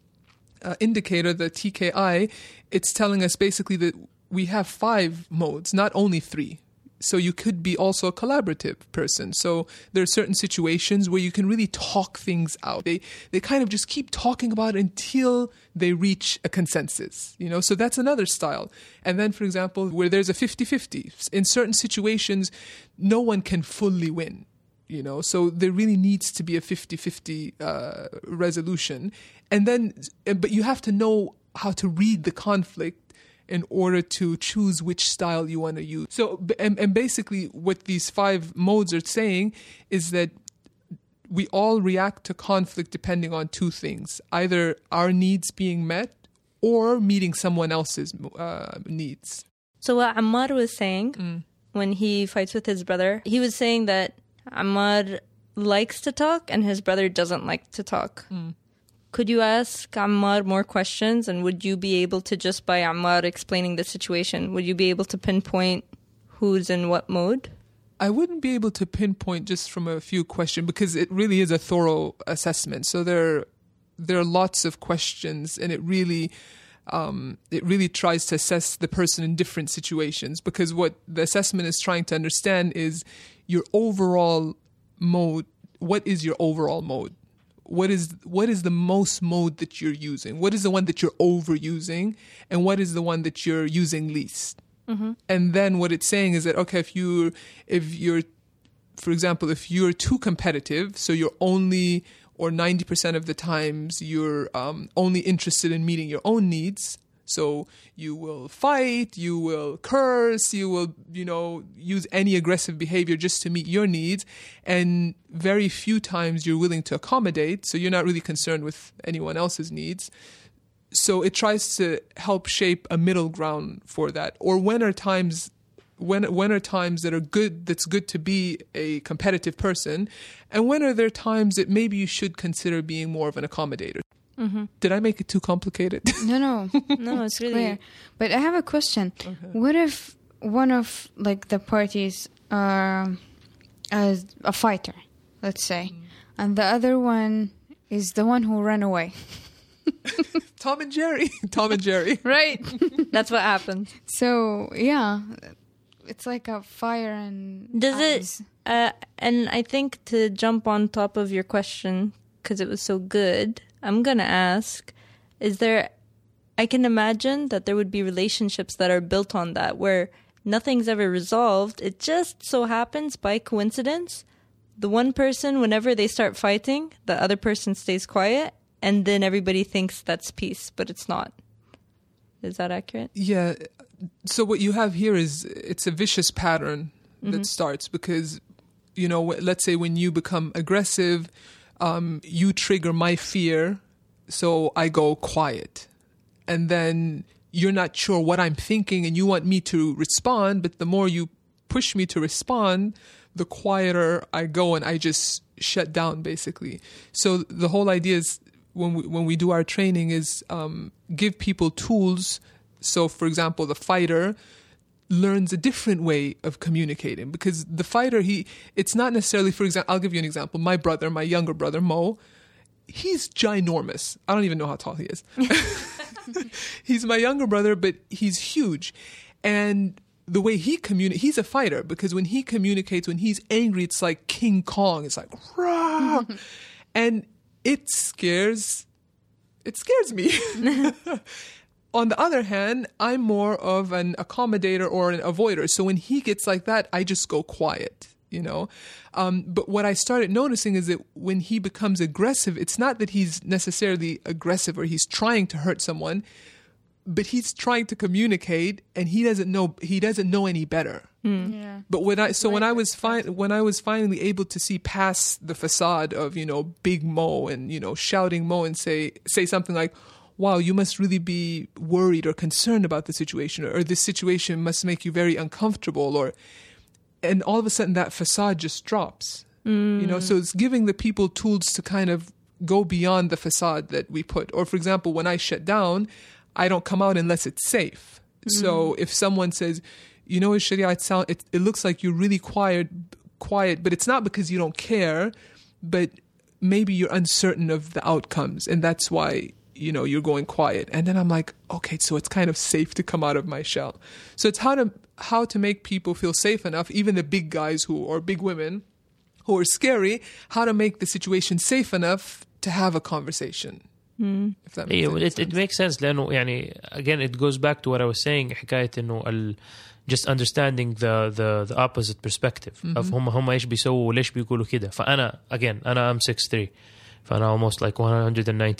uh, indicator, the TKI, it's telling us basically that we have five modes, not only three. So you could be also a collaborative person. So there are certain situations where you can really talk things out. They they kind of just keep talking about it until they reach a consensus, you know? So that's another style. And then for example, where there's a 50-50, in certain situations no one can fully win you know so there really needs to be a 50-50 uh, resolution and then but you have to know how to read the conflict in order to choose which style you want to use so and, and basically what these five modes are saying is that we all react to conflict depending on two things either our needs being met or meeting someone else's uh, needs So what Ammar was saying Mm. when he fights with his brother, he was saying that Ammar likes to talk and his brother doesn't like to talk. Mm. Could you ask Ammar more questions and would you be able to just by Ammar explaining the situation, would you be able to pinpoint who's in what mode? I wouldn't be able to pinpoint just from a few questions because it really is a thorough assessment. So there, there are lots of questions, and it really, um, it really tries to assess the person in different situations. Because what the assessment is trying to understand is your overall mode. What is your overall mode? What is what is the most mode that you're using? What is the one that you're overusing, and what is the one that you're using least? and then what it's saying is that okay if you if you're for example if you're too competitive so you're only or 90% of the times you're um, only interested in meeting your own needs so you will fight you will curse you will you know use any aggressive behavior just to meet your needs. And very few times you're willing to accommodate so you're not really concerned with anyone else's needs. So it tries to help shape a middle ground for that. Or when are times when when are times that are good that's good to be a competitive person? And when are there times that maybe you should consider being more of an accommodator did i make it too complicated? [LAUGHS] No, no, No, [LAUGHS] it's really clear. But I have a question. What if one of like the parties are as a fighter, let's say, and the other one is the one who ran away, [LAUGHS] tom and jerry. Tom and jerry. Right? That's what happens. so yeah, it's like a fire and Does it- Uh, and I think to jump on top of your question, because it was so good, I'm going to ask Is there I can imagine that there would be relationships that are built on that where nothing's ever resolved. It just so happens by coincidence, the one person, whenever they start fighting, the other person stays quiet, and then everybody thinks that's peace, but it's not. Is that accurate? Yeah. So what you have here is it's a vicious pattern that mm-hmm. starts because, you know, let's say when you become aggressive, um, you trigger my fear, so I go quiet, and then you're not sure what I'm thinking, and you want me to respond, but the more you push me to respond, the quieter I go, and I just shut down basically. So the whole idea is when we when we do our training is um, give people tools. So, for example, the fighter learns a different way of communicating because the fighter he it's not necessarily for example I'll give you an example. My brother my younger brother Mo he's ginormous. I don't even know how tall he is. [LAUGHS] He's my younger brother but he's huge. And the way he communicates he's a fighter because when he communicates when he's angry it's like King Kong. It's like Rah! [LAUGHS] and it scares it scares me [LAUGHS] on the other hand, I'm more of an accommodator or an avoider. So when he gets like that, I just go quiet, you know? Um, but what I started noticing is that when he becomes aggressive, it's not that he's necessarily aggressive or he's trying to hurt someone, but he's trying to communicate and he doesn't know, he doesn't know any better. Yeah. But when I so when I was fi- when I was finally able to see past the facade of you know Big Mo and you know shouting Mo and say say something like, "Wow, you must really be worried or concerned about the situation, or this situation must make you very uncomfortable," or and all of a sudden that facade just drops. You know, so it's giving the people tools to kind of go beyond the facade that we put. Or for example, when I shut down, I don't come out unless it's safe. So mm. if someone says, you know, Sharia, it sound it, it looks like you're really quiet, quiet, but it's not because you don't care, but maybe you're uncertain of the outcomes, and that's why you know you're going quiet. And then I'm like, okay, so it's kind of safe to come out of my shell. So it's how to how to make people feel safe enough, even the big guys who or big women who are scary, how to make the situation safe enough to have a conversation. If that makes ايوه any it, it sense. makes sense لانه يعني again it goes back to what I was saying حكايه انه ال just understanding the the the opposite perspective of هم هم ايش بيسووا وليش بيقولوا كده فانا again انا I'm 6'3 فأنا اولموست لايك 190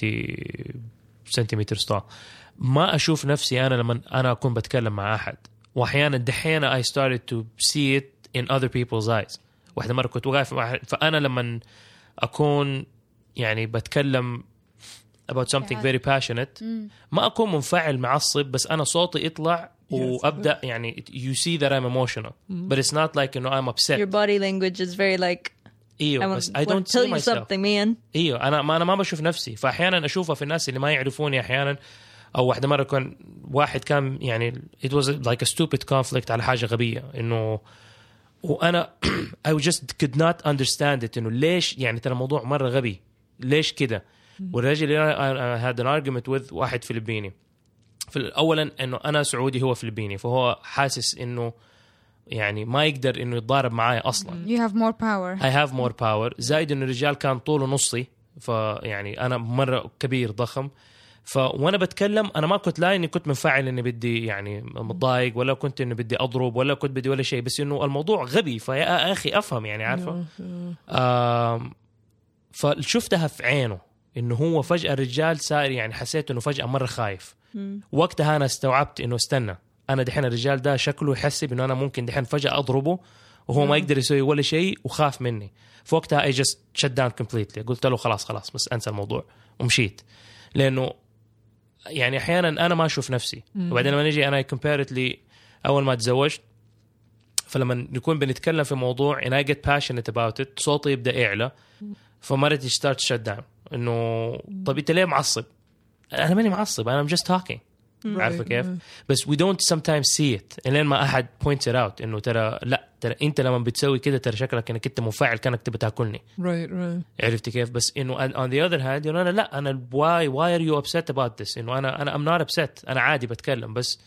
سنتيمتر طول ما أشوف نفسي أنا لما أنا أكون بتكلم مع أحد. وأحيانا دحين اي ستارت تو سي ات ان اذر بيبلز ايز واحدة مرة كنت واقف فأنا لما أكون يعني بتكلم about something very passionate mm. ما أكون منفعل معصب بس أنا صوتي يطلع وأبدأ يعني you see that I'm emotional. Mm. But it's not like you know I'm upset. Your body language is very like إيوه بس you myself. something, man. إيوه أنا ما أنا ما بشوف نفسي. فأحيانا أشوفها في الناس اللي ما يعرفوني أحيانا أو واحدة مرة كان واحد كان يعني it was like a stupid conflict على حاجة غبية إنه وأنا [CLEARS THROAT] I just could not understand it إنه ليش يعني ترى الموضوع مرة غبي؟ ليش كده؟ والرجل اللي أنا had an argument with واحد فلبيني. اولا إنه أنا سعودي هو فلبيني فهو حاسس إنه يعني ما يقدر إنه يتضارب معايا أصلا. You have more power. I have more power. زائد إنه الرجال كان طوله نصي فيعني أنا مرة كبير ضخم. فوانا بتكلم أنا ما كنت لا إني كنت منفعل إني بدي يعني متضايق ولا كنت إني بدي أضرب ولا كنت بدي ولا شيء بس إنه الموضوع غبي. فيا أخي أفهم يعني عارفة؟ آم فشفتها في عينه إنه هو فجأة الرجال صار يعني حسيت إنه فجأة مرة خايف. وقتها أنا استوعبت إنه استنى. أنا دحين الرجال ده شكله يحسب انه أنا ممكن دحين فجأة أضربه وهو ما يقدر يسوي ولا شيء وخاف مني. فوقتها اي جست شت داون كومبليتلي قلت له خلاص خلاص بس أنسى الموضوع ومشيت. لأنه يعني أحيانا أنا ما أشوف نفسي. وبعدين لما نجي أنا كومبيرت لي أول ما تزوجت فلما نكون بنتكلم في موضوع and I get passionate about it صوتي يبدأ يعلى فمرتي start shut down. إنه طب أنت ليه معصب؟ أنا ماني معصب أنا I'm just talking عارفه كيف؟ بس we don't sometimes see it الين ما احد points it out انه ترى لا ترى انت لما بتسوي كده ترى شكلك انك انت منفعل كانك تبي تاكلني Right, right. عرفتي كيف؟ بس انه and on the other hand انه انا لا انا why why are you upset about this؟ انه انا انا I'm not upset انا عادي بتكلم بس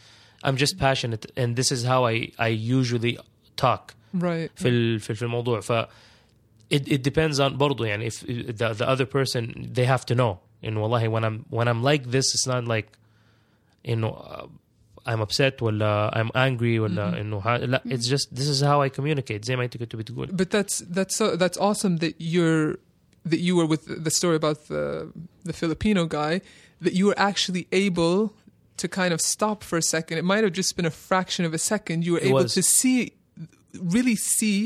I'm just passionate and this is how I I usually talk Right. في ال- في في الموضوع ف it, it depends on برضو يعني if the, the other person they have to know انه والله when I'm when I'm like this it's not like انه uh, I'm upset ولا I'm angry ولا انه ها- لا it's just this is how I communicate زي ما انت كنت بتقول But that's that's so that's awesome that you're that you were with the story about the the Filipino guy that you were actually able to kind of stop for a second. It might have just been a fraction of a second. You were It able was. to see really see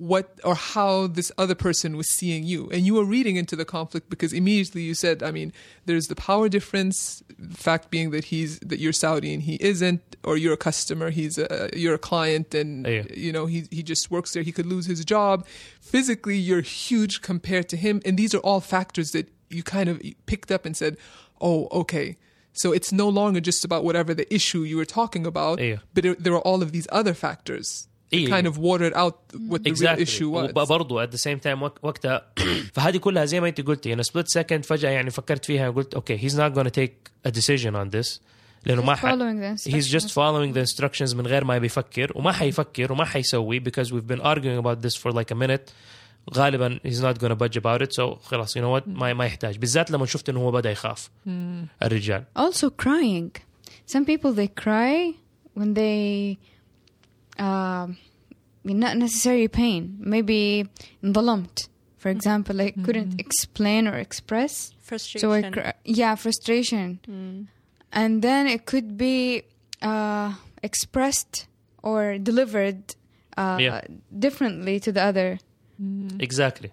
what or how this other person was seeing you. And you were reading into the conflict because immediately you said i mean there's the power difference fact being that he's that you're saudi and he isn't or you're a customer he's a you're a client and Yeah. you know he he just works there he could lose his job. Physically you're huge compared to him. And these are all factors that you kind of picked up and said oh okay. So it's no longer just about whatever the issue you were talking about Yeah. but it, there are all of these other factors that Yeah. kind of watered out what the real exactly issue was وبرضه at the same time وق- وقتها [CLEARS THROAT] فهذه كلها زي ما انت قلتي انا split second فجاه يعني فكرت فيها وقلت اوكي he's not going to take a decision on this لانه ما ح... following the he's just instructions. following the instructions من غير ما بيفكر وما حيفكر وما حيسوي because we've been arguing about this for like a minute غالبا he's not gonna budge about it so خلاص you know what ما ما يحتاج بالذات لما شفت انه هو بدا يخاف الرجال Also crying. Some people they cry when they um not necessarily pain. Maybe انظلمت. For example, like couldn't explain or express. Frustration. So I cry. Yeah, frustration. And then it could be uh, expressed or delivered uh, Yeah. differently to the other. exactly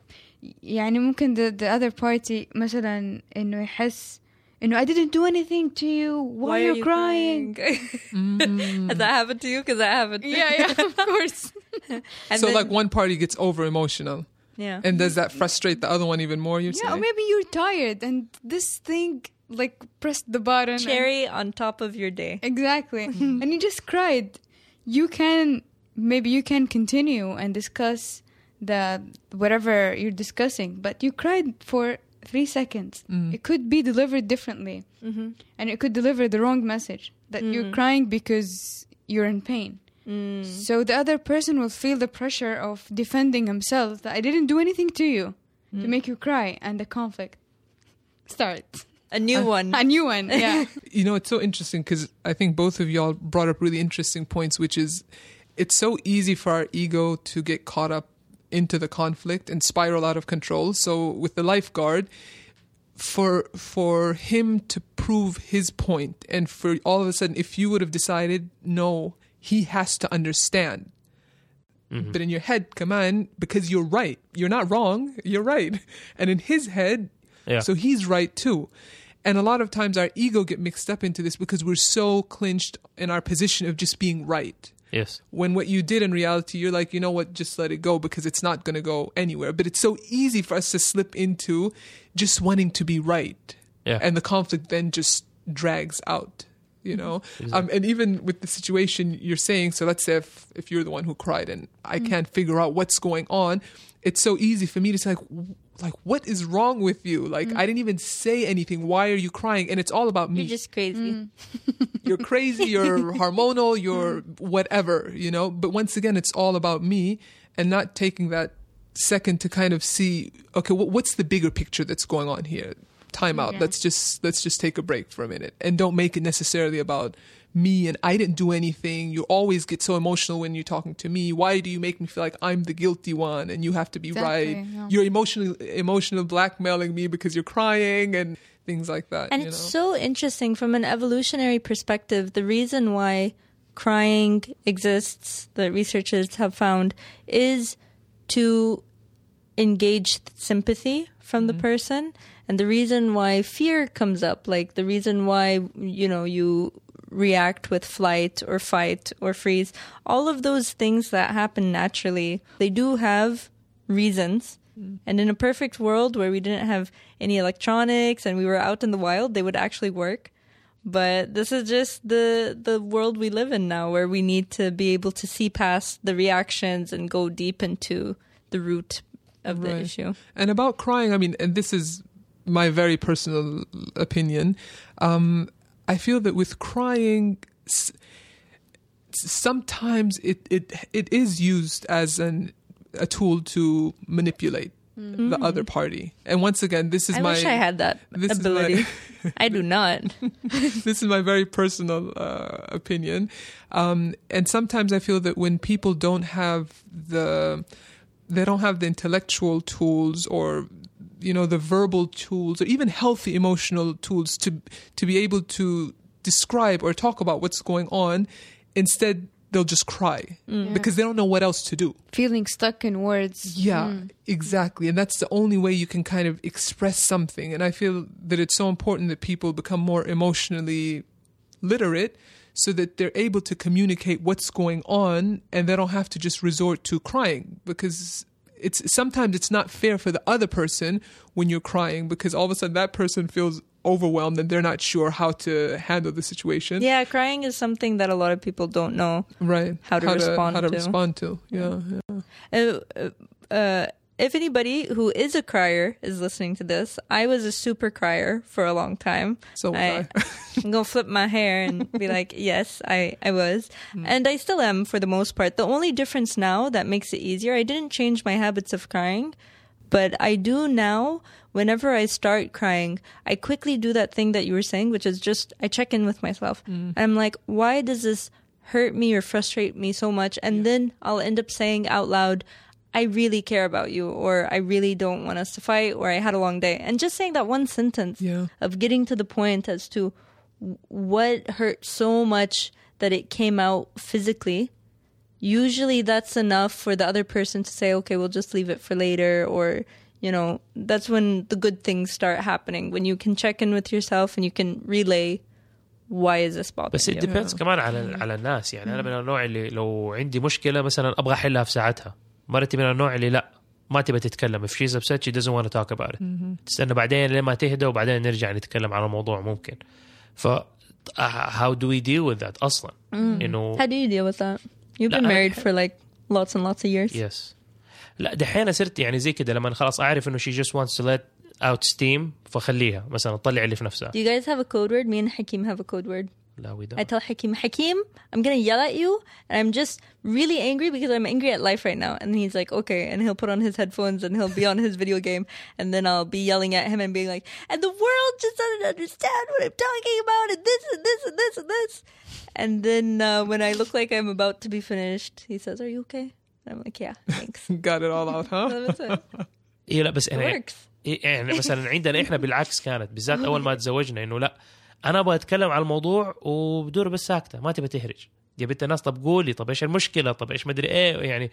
يعني ممكن the, the other party مثلا انه يحس you know, I didn't do anything to you. Why, Why are, you are you crying? mm. Has that happened to you? Because that happened. To yeah, yeah, of course. [LAUGHS] so, then, like, one party gets over emotional. Yeah. And does that frustrate the other one even more? You're yeah, saying? maybe you're tired and this thing like pressed the button. Cherry and... on top of your day. Exactly. [LAUGHS] and you just cried. You can maybe you can continue and discuss the whatever you're discussing, but you cried for three seconds. It could be delivered differently. Mm-hmm. and it could deliver the wrong message that you're crying because you're in pain. Mm. so the other person will feel the pressure of defending himself that i didn't do anything to you to make you cry and the conflict starts. A new one. a new one yeah. [LAUGHS] You know it's so interesting because i think both of y'all brought up really interesting points which is it's so easy for our ego to get caught up into the conflict and spiral out of control. So with the lifeguard for for him to prove his point and for all of a sudden if you would have decided no he has to understand. Mm-hmm. But in your head come on because you're right. You're not wrong. You're right. [LAUGHS] And in his head Yeah. so he's right too. And a lot of times our ego get mixed up into this because we're so clinched in our position of just being right yes. When what you did in reality you're like you know what just let it go because it's not going to go anywhere. But it's so easy for us to slip into just wanting to be right. Yeah. and the conflict then just drags out you know? Mm-hmm. Um, and even with the situation you're saying so let's say if, if you're the one who cried and i mm-hmm. can't figure out what's going on it's so easy for me to say like like what is wrong with you? Like mm-hmm. i didn't even say anything. Why are you crying? And it's all about me. You're just crazy. Mm. [LAUGHS] you're crazy, you're hormonal, you're mm. whatever, you know. But once again, it's all about me and not taking that second to kind of see, okay, what's the bigger picture that's going on here? Time out. Yeah. Let's just let's just take a break for a minute and don't make it necessarily about me and I didn't do anything. You always get so emotional when you're talking to me. Why do you make me feel like I'm the guilty one and you have to be Exactly, right? yeah. You're emotionally emotional blackmailing me because you're crying and things like that. And it's know? so interesting from an evolutionary perspective. The reason why crying exists, that researchers have found, is to engage sympathy from the mm-hmm. person. And the reason why fear comes up, like the reason why, you know, you react with flight or fight or freeze, all of those things that happen naturally, they do have reasons. Mm. And in a perfect world where we didn't have any electronics and we were out in the wild, they would actually work. But this is just the the world we live in now where we need to be able to see past the reactions and go deep into the root of the Right. issue. And about crying, I mean, and this is my very personal opinion. Um, I feel that with crying, sometimes it, it it is used as an a tool to manipulate the other party. And once again, this is I my wish I had that this is my- ability. [LAUGHS] I do not. [LAUGHS] this is my very personal uh, opinion. Um, and sometimes I feel that when people don't have the they don't have the intellectual tools or you know the verbal tools or even healthy emotional tools to to be able to describe or talk about what's going on instead they'll just cry mm. because they don't know what else to do Feeling stuck in words. yeah, mm. exactly. And that's the only way you can kind of express something. And I feel that it's so important that people become more emotionally literate so that they're able to communicate what's going on and they don't have to just resort to crying because it's sometimes it's not fair for the other person when you're crying because all of a sudden that person feels overwhelmed and they're not sure how to handle the situation. Yeah, crying is something that a lot of people don't know. Right. How to respond to, how to to. respond to. Yeah. yeah. Uh, uh, uh, if anybody who is a crier is listening to this, I was a super crier for a long time. So I, I. [LAUGHS] I'm gonna flip my hair and be [LAUGHS] like, yes, I, I was. Hmm. And I still am for the most part. The only difference now that makes it easier, I didn't change my habits of crying, but I do now. Whenever I start crying, I quickly do that thing that you were saying, which is just I check in with myself. Hmm. I'm like, why does this hurt me or frustrate me so much? And then I'll end up saying out loud, I really care about you, or I really don't want us to fight, or I had a long day. And just saying that one sentence Yeah. of getting to the point as to what hurt so much that it came out physically usually that's enough for the other person to say okay we'll just leave it for later or you know that's when the good things start happening when you can check in with yourself and you can relay why is this bothering بس it you depends كمان على على الناس يعني انا من النوع اللي لو عندي مشكله مثلا ابغى احلها في ساعتها مرتي من النوع اللي لا ما تبى تتكلم if she's upset she doesn't want to talk about it تستنى بعدين لما تهدى وبعدين نرجع نتكلم على الموضوع ممكن ف how do we deal with that أصلا انه how do you deal with that you've لا، been married for like lots and lots of years يس لا دحين صرت يعني زي كده لما خلاص اعرف انه she just wants to let out steam فخليها مثلا تطلع اللي في نفسها do you guys have a code word me and Hakim have a code word لا we I don't tell Hakim, Hakim, I'm gonna yell at you, and I'm just really angry because I'm angry at life right now. And he's like, okay, and he'll put on his headphones and he'll be on his video game, and then I'll be yelling at him and being like, and the world just doesn't understand what I'm talking about, and this and this and this and this. And then uh, when I look like I'm about to be finished, he says, "Are you okay?" And I'm like, "Yeah, thanks." [LAUGHS] Got it all out, huh? That's it. [LAUGHS] إيه لا بس It انا works. إيه يعني مثلا عندنا احنا بالعكس كانت بالذات اول ما تزوجنا انه لا أنا أبغى اتكلم على الموضوع وبدور بس ساكته ما تبى تهرج يا بنت الناس طب قولي طب إيش المشكلة طب إيش مدري إيه يعني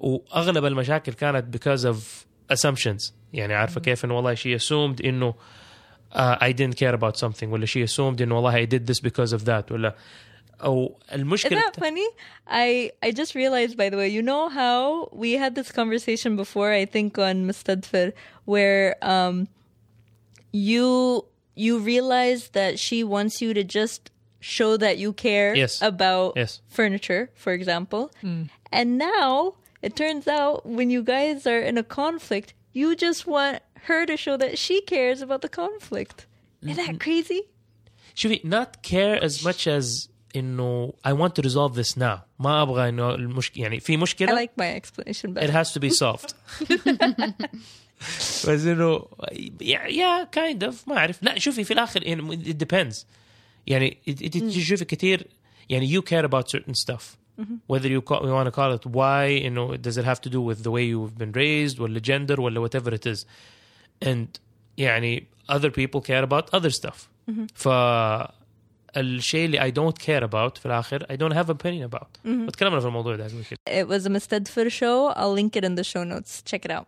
واغلب المشاكل كانت because of assumptions يعني عارفه كيف انه والله she assumed انه uh, I didn't care about something ولا she assumed انه والله I did this because of that ولا أو Isn't المشكلة that funny? I I just realized, by the way, you know how we had this conversation before? I think on Mustadfir, where um, you you realize that she wants you to just show that you care Yes. about Yes. furniture, for example, and now it turns out when you guys are in a conflict, you just want her to show that she cares about the conflict. Isn't that crazy? شوفي not care as much as انه I want to resolve this now ما ابغى انه المشكله يعني في I مشكله like my explanation it better. has to be solved [LAUGHS] [LAUGHS] بس انه يا كايند اوف ما اعرف لا شوفي في الاخر يعني it depends يعني انت تشوفي كثير يعني you care about certain stuff whether you, call, you want to call it why انه does it have to do with the way you've been raised ولا gender ولا whatever it is and يعني other people care about other stuff ف الشيء اللي I don't care about في الاخر I don't have opinion about وتكلمنا في الموضوع ده قبل كده It was a Mustadfir show. I'll link it in the show notes. Check it out.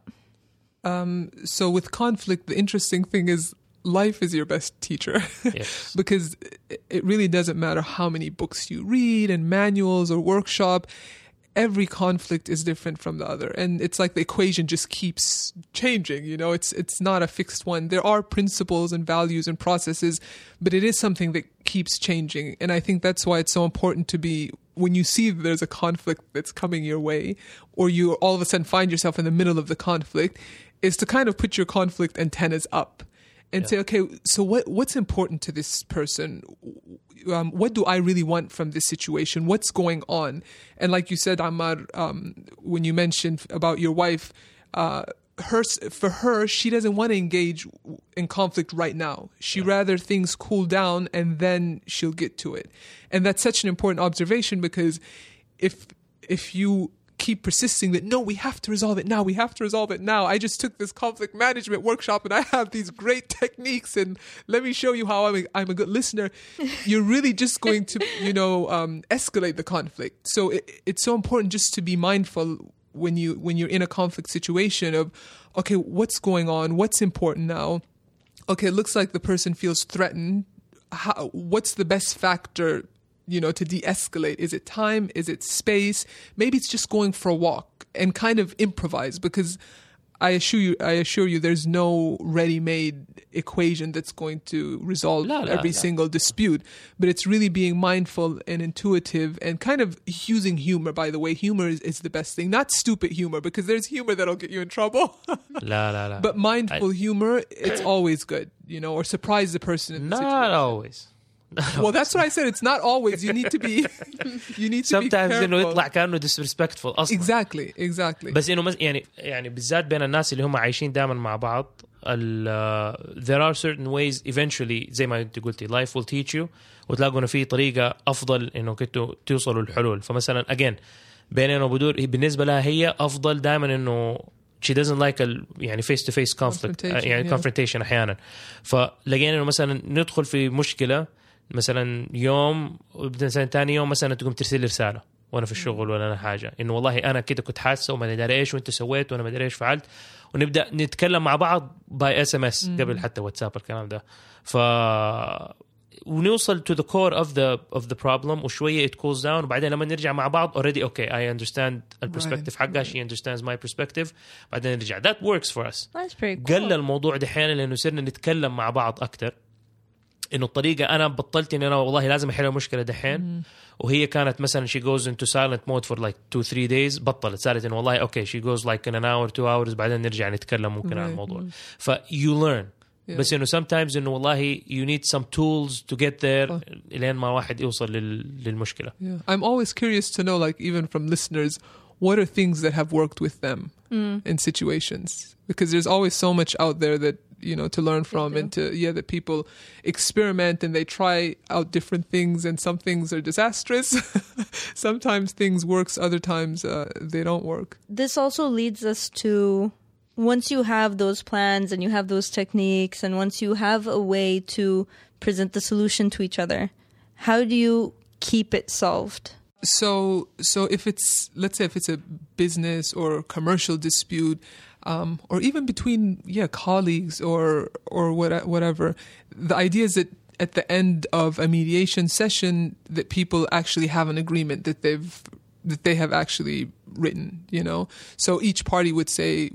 Um, so with conflict, the interesting thing is life is your best teacher [LAUGHS] yes because it- really doesn't matter how many books you read and manuals or workshop. Every conflict is different from the other, and it's like the equation just keeps changing. You know, it's it's not a fixed one. There are principles and values and processes, but it is something that keeps changing. And I think that's why it's so important to be when you see that there's a conflict that's coming your way, or you all of a sudden find yourself in the middle of the conflict, is to kind of put your conflict antennas up and say, okay, so what what's important to this person? Um, what do I really want from this situation? What's going on? And like you said, Ammar, um, when you mentioned about your wife, uh, her for her she doesn't want to engage in conflict right now she rather things cool down and then she'll get to it and that's such an important observation because if if you keep persisting that no we have to resolve it now we have to resolve it now. I just took this conflict management workshop and i have these great techniques and let me show you how i'm a, I'm a good listener. [LAUGHS] You're really just going to you know um, escalate the conflict. So it, it's so important just to be mindful when you when you're in a conflict situation of okay what's going on? What's important now? Okay it looks like the person feels threatened. How, what's the best factor you know, to de escalate? Is it time? Is it space? Maybe it's just going for a walk and kind of improvise because I assure you, I assure you, there's no ready-made equation that's going to resolve every single dispute. But it's really being mindful and intuitive, and kind of using humor. By the way, humor is, is the best thing. Not stupid humor, because there's humor that'll get you in trouble. [LAUGHS] But mindful I, humor, it's always good, you know, or surprise the person. In the not situation. always. Well, that's what I said. It's not always. You need to be. You need to sometimes be انه. يطلع كانه disrespectful أصلا Exactly, exactly. بس انه مس- يعني يعني بالذات بين الناس اللي هم عايشين دائما مع بعض ال uh, there are certain ways eventually زي ما انت قلتي life will teach you وتلاقوا انه في طريقه افضل انه كنتوا توصلوا للحلول فمثلا again بيننا وبدور هي- بالنسبة لها هي افضل دائما انه she doesn't like ال يعني face to face conflict يعني yeah. confrontation أحيانا فلقينا انه مثلا ندخل في مشكله مثلا يوم مثلا ثاني يوم مثلا تقوم ترسل لي رسالة وأنا في الشغل ولا أنا حاجة. إنه والله أنا كده كنت حاسة وما أدري إيش وأنت سويت وأنا ما أدري إيش فعلت. ونبدأ نتكلم مع بعض باي اس ام اس قبل حتى واتساب الكلام ده. ف ونوصل to the core of the of the problem وشوية it cools down وبعدين لما نرجع مع بعض already okay I understand البرسبكتيف حقها she understands my perspective. بعدين نرجع. Us. That's pretty cool. قل الموضوع دحين لأنه صرنا نتكلم مع بعض أكثر إنه الطريقة أنا بطلت إني أنا والله لازم أحل المشكلة دحين. وهي كانت مثلا شي جوز انتو سايلنت مود فور لايك تو ثري دايز بطلت. صارت إنه والله أوكي شي جوز لايك ان اور تو اورز بعدين نرجع نتكلم ممكن عن الموضوع. ف يو ليرن بس إنه سم تايمز إنه والله يو نيد سم تولز تو جيت ذير لين ما واحد يوصل للمشكلة. I'm always curious to know like even from listeners what are things that have worked with them in situations? Because there's always so much out there that, you know, to learn from and to, yeah, that people experiment and they try out different things and some things are disastrous. [LAUGHS] Sometimes things works, other times uh, they don't work. this also leads us to once you have those plans and you have those techniques and once you have a way to present the solution to each other how do you keep it solved so so if it's let's say if it's a business or commercial dispute um, or even between yeah colleagues or or what, whatever the idea is that at the end of a mediation session that people actually have an agreement that they've that they have actually written you know? So each party would say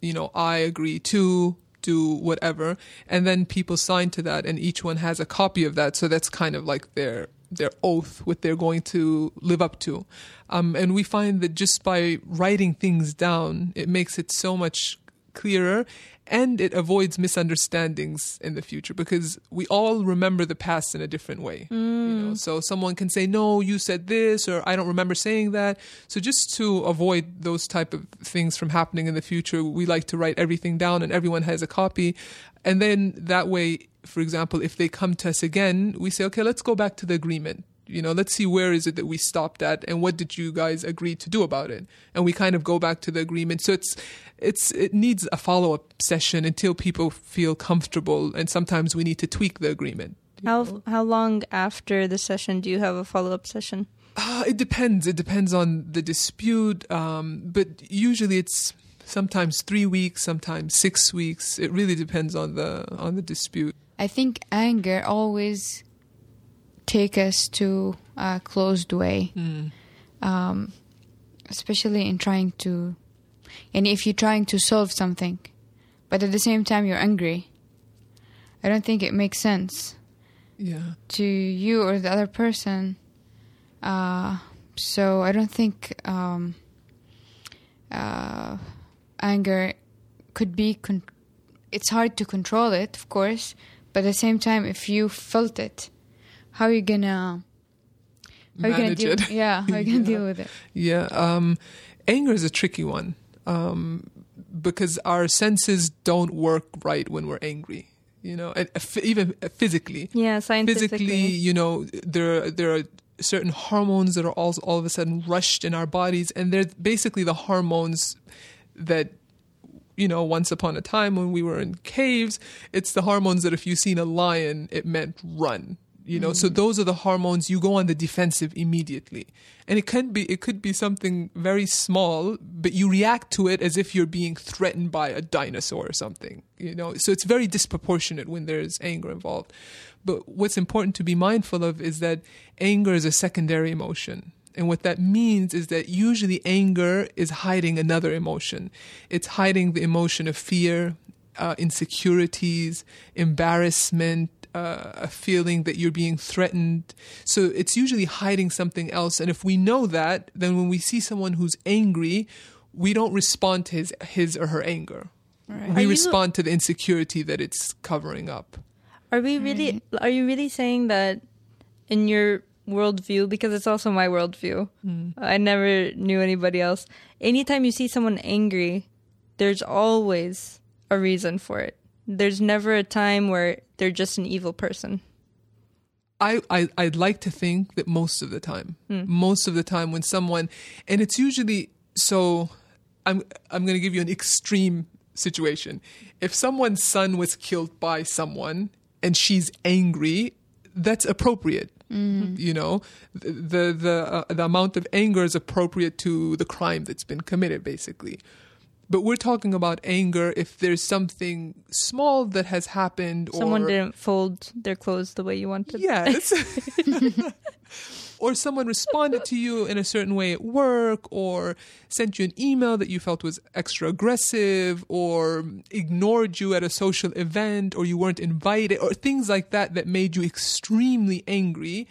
you know i agree to do whatever and then people sign to that and each one has a copy of that so that's kind of like their their oath what they're going to live up to. Um, and we find that just by writing things down it makes it so much clearer and it avoids misunderstandings in the future because we all remember the past in a different way you know. So someone can say no you said this or i don't remember saying that. So just to avoid those type of things from happening in the future we like to write everything down and everyone has a copy. And then that way for example if they come to us again we say okay let's go back to the agreement. You know let's see where is it that we stopped at and what did you guys agree to do about it? And we kind of go back to the agreement. So it's it's it needs a follow-up session until people feel comfortable and sometimes we need to tweak the agreement. How how long after the session do you have a follow-up session? Uh, it depends. It depends on the dispute um, but usually it's sometimes three weeks sometimes six weeks. It really depends on the on the dispute I think anger always take us to a closed way, um, especially in trying to, and if you're trying to solve something, but at the same time you're angry. I don't think it makes sense yeah to you or the other person. Uh, so I don't think um, uh, anger could be. Con- it's hard to control it, of course, but at the same time, if you felt it, how are you gonna? How are you gonna deal? it. [LAUGHS] Yeah, how are you gonna [LAUGHS] deal with it? Yeah, um, anger is a tricky one. Um, because our senses don't work right when we're angry. You know, and f- even physically. Yeah, scientifically. Physically, you know, there there are certain hormones that are all all of a sudden rushed in our bodies, and they're basically the hormones that you know, once upon a time when we were in caves, it's the hormones that if you've seen a lion, it meant run. You know, so mm. those are the hormones you go on the defensive immediately. And it can be it could be something very small, but you react to it as if you're being threatened by a dinosaur or something. You know, so it's very disproportionate when there's anger involved. But what's important to be mindful of is that anger is a secondary emotion. And what that means is that usually anger is hiding another emotion. It's hiding the emotion of fear, uh, insecurities, embarrassment, uh, a feeling that you're being threatened. So it's usually hiding something else. And if we know that, then when we see someone who's angry, we don't respond to his, his or her anger. Right. Are We you- respond to the insecurity that it's covering up. Are we really? Are you really saying that in your worldview? Because it's also my worldview. Hmm. I never knew anybody else. Anytime you see someone angry, there's always a reason for it. There's never a time where they're just an evil person. I, I I'd like to think that most of the time, hmm. most of the time when someone, and it's usually so. I'm I'm going to give you an extreme situation. If someone's son was killed by someone and she's angry, that's appropriate. You know, the the uh, the amount of anger is appropriate to the crime that's been committed, basically. But we're talking about anger if there's something small that has happened, Someone or didn't fold their clothes the way you wanted. Yes. [LAUGHS] [LAUGHS] or someone responded to you in a certain way at work, or sent you an email that you felt was extra aggressive, or ignored you at a social event, or you weren't invited, or things like that that made you extremely angry.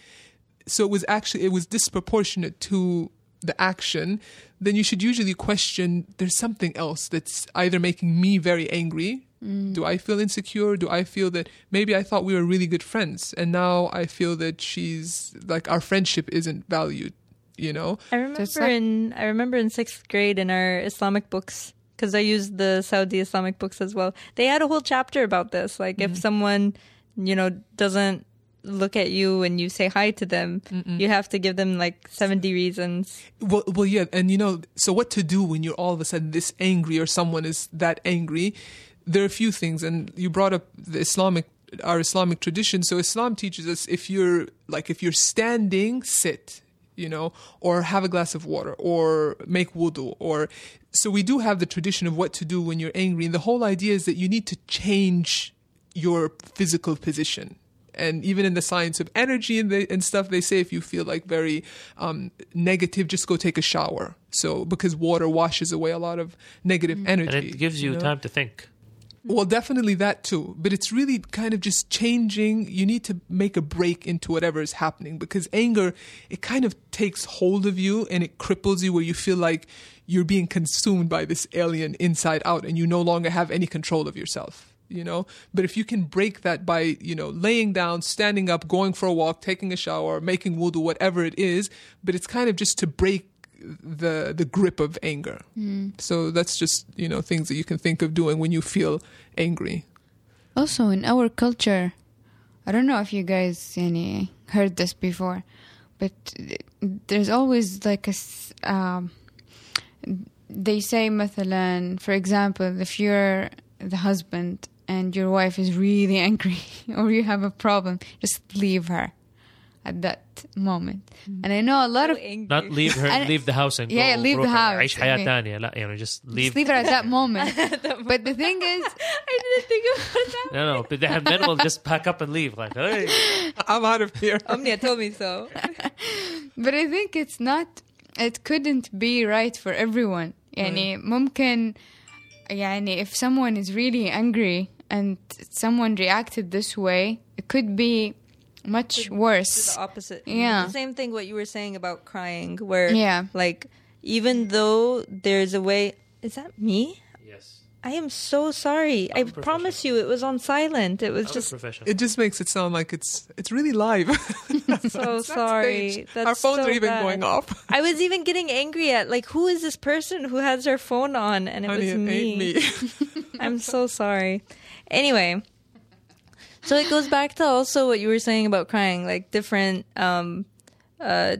So it was actually it was disproportionate to the action. Then you should usually question there's something else that's either making me very angry Mm. do I feel insecure? Do I feel that maybe I thought we were really good friends and now I feel that she's like our friendship isn't valued, you know? I remember like- in I remember in sixth grade in our Islamic books because I used the Saudi Islamic books as well. They had a whole chapter about this. Like if mm-hmm. someone you know doesn't look at you and you say hi to them, you have to give them like seventy reasons. Well, well, yeah, and you know, so what to do when you're all of a sudden this angry or someone is that angry? There are a few things, and you brought up the Islamic, our Islamic tradition. So Islam teaches us if you're like if you're standing, sit, you know, or have a glass of water, or make wudu, or so we do have the tradition of what to do when you're angry, and the whole idea is that you need to change your physical position and even in the science of energy and, the, and stuff they say if you feel like very um, negative just go take a shower so because water washes away a lot of negative energy and it gives you know? time to think. Mm-hmm. well definitely that too but it's really kind of just changing. You need to make a break into whatever is happening because anger it kind of takes hold of you and it cripples you where you feel like you're being consumed by this alien inside out and you no longer have any control of yourself you know? But if you can break that by you know laying down standing up going for a walk taking a shower making wudu whatever it is but it's kind of just to break the the grip of anger so that's just you know things that you can think of doing when you feel angry Also, in our culture, I don't know if you guys yani, heard this before, but there's always like a. s- Um, they say, مثلا, for example, if you're the husband and your wife is really [LAUGHS] angry or you have a problem, just leave her at that moment. And I know a lot of. Not leave [LAUGHS] her, And- leave the house and Yeah, go leave the روح house. عيش حياة Okay. تانية لا يعني just leave Just leave her at that moment. [LAUGHS] but the thing is, [LAUGHS] I didn't think about that. no no but the men will just pack up and leave like hey i'm out of here Omnia told me so. But I think it's not it couldn't be right for everyone يعني ممكن يعني if someone is really angry and someone reacted this way it could be much To worse the opposite. Yeah. The same thing what you were saying about crying, where Yeah. like even though there's a way is that me? yes I am so sorry. I professional. promise you, it was on silent. It was I'm just professional. It just makes it sound like it's it's really live. [LAUGHS] so [LAUGHS] It's sorry. staged. That's Our phones so are even bad. going off. [LAUGHS] I was even getting angry at like who is this person who has their phone on, and it Honey, was it me. ain't me. I'm so sorry. Anyway, so it goes back to also what you were saying about crying, like different, um, uh,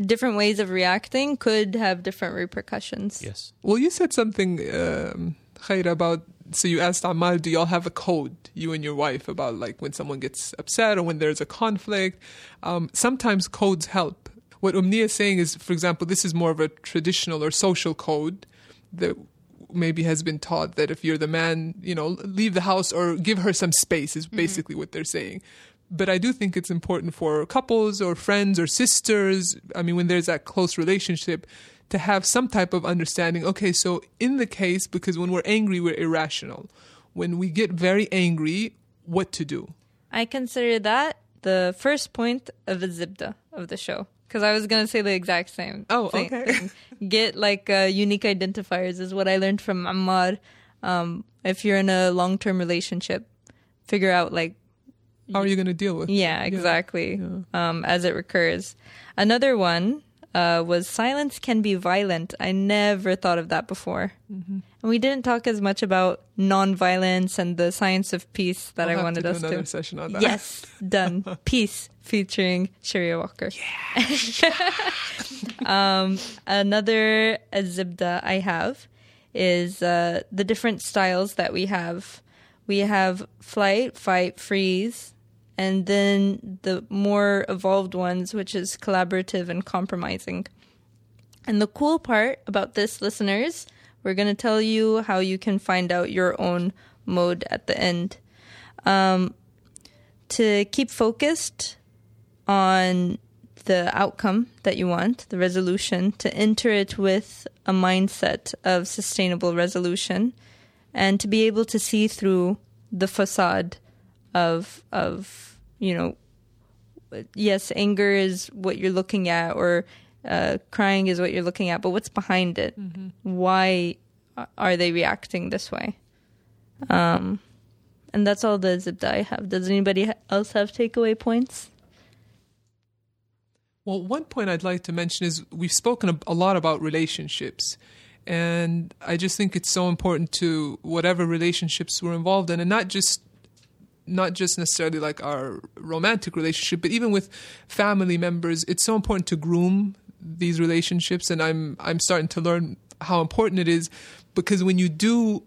different ways of reacting could have different repercussions. yes. Well, you said something, um, Khaira, about. So you asked Amal, do y'all have a code, you and your wife, about like when someone gets upset or when there's a conflict? Um, sometimes codes help. What Omnia is saying is, for example, this is more of a traditional or social code that maybe has been taught that if you're the man, you know, leave the house or give her some space is mm-hmm. basically what they're saying. But I do think it's important for couples or friends or sisters. I mean, when there's that close relationship, to have some type of understanding. Okay, so in the case, because when we're angry, we're irrational. When we get very angry, what to do? I consider that the first point of the zibda of the show because I was gonna say the exact same. Oh, okay. [LAUGHS] Get like uh, unique identifiers is what I learned from Ammar. Um, if you're in a long term relationship, figure out like How are you going to deal with? Yeah, exactly. Um, as it recurs. Another one uh, was silence can be violent. I never thought of that before. Mm-hmm. And we didn't talk as much about nonviolence and the science of peace that I'll I wanted to do us another to. session on that. Yes, [LAUGHS] done. Peace featuring Sharia Walker. Yeah. [LAUGHS] um, another zibda I have is uh, the different styles that we have. We have flight, fight, freeze, and then the more evolved ones, which is collaborative and compromising. And the cool part about this, listeners, we're going to tell you how you can find out your own mode at the end. Um, to keep focused on the outcome that you want, the resolution, to enter it with a mindset of sustainable resolution, and to be able to see through the facade of of you know yes anger is what you're looking at or uh, crying is what you're looking at but what's behind it? Why are they reacting this way? Um and that's all the zip that i have. Does anybody else have takeaway points? Well, one point I'd like to mention is we've spoken a, a lot about relationships. And I just think it's so important to whatever relationships we're involved in, and not just not just necessarily like our romantic relationship, but even with family members, it's so important to groom these relationships. And I'm I'm starting to learn how important it is because when you do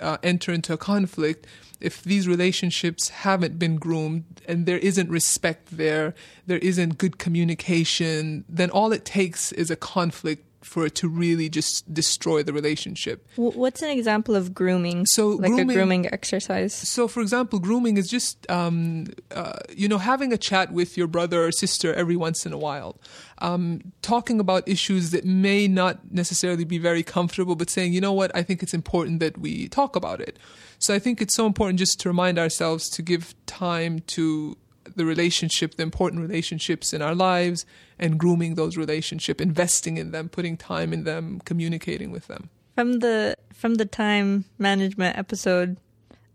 uh, enter into a conflict, if these relationships haven't been groomed and there isn't respect there, there isn't good communication, then all it takes is a conflict for it to really just destroy the relationship. What's an example of grooming So like a grooming- grooming exercise So, for example, grooming is just, um, uh, you know, having a chat with your brother or sister every once in a while, um, talking about issues that may not necessarily be very comfortable, but saying, you know what, I think it's important that we talk about it. So, I think it's so important just to remind ourselves to give time to the relationship, the important relationships in our lives, and grooming those relationships, investing in them, putting time in them, communicating with them. from the from the time management episode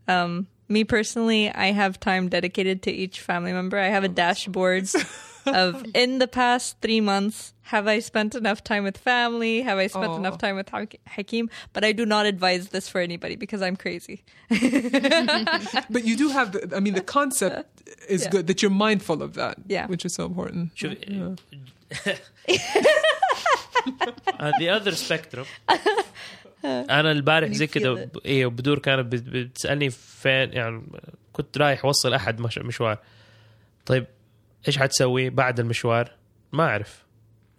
um me personally i have time dedicated to each family member. I have a dashboard [LAUGHS] of in the past three months have i spent enough time with family have i spent Aw. enough time with Ha- hakeem but i do not advise this for anybody because i'm crazy [LAUGHS] But you do have, the, I mean, the concept is Yeah. good that you're mindful of that, Yeah. which is so important. شوف [LAUGHS] on the other spectrum انا البارح زي You كده feel ب- ايه بدور كانت بت- بتسالني فين يعني كنت رايح اوصل احد مش- مشوار طيب إيش حتسوي بعد المشوار؟ ما اعرف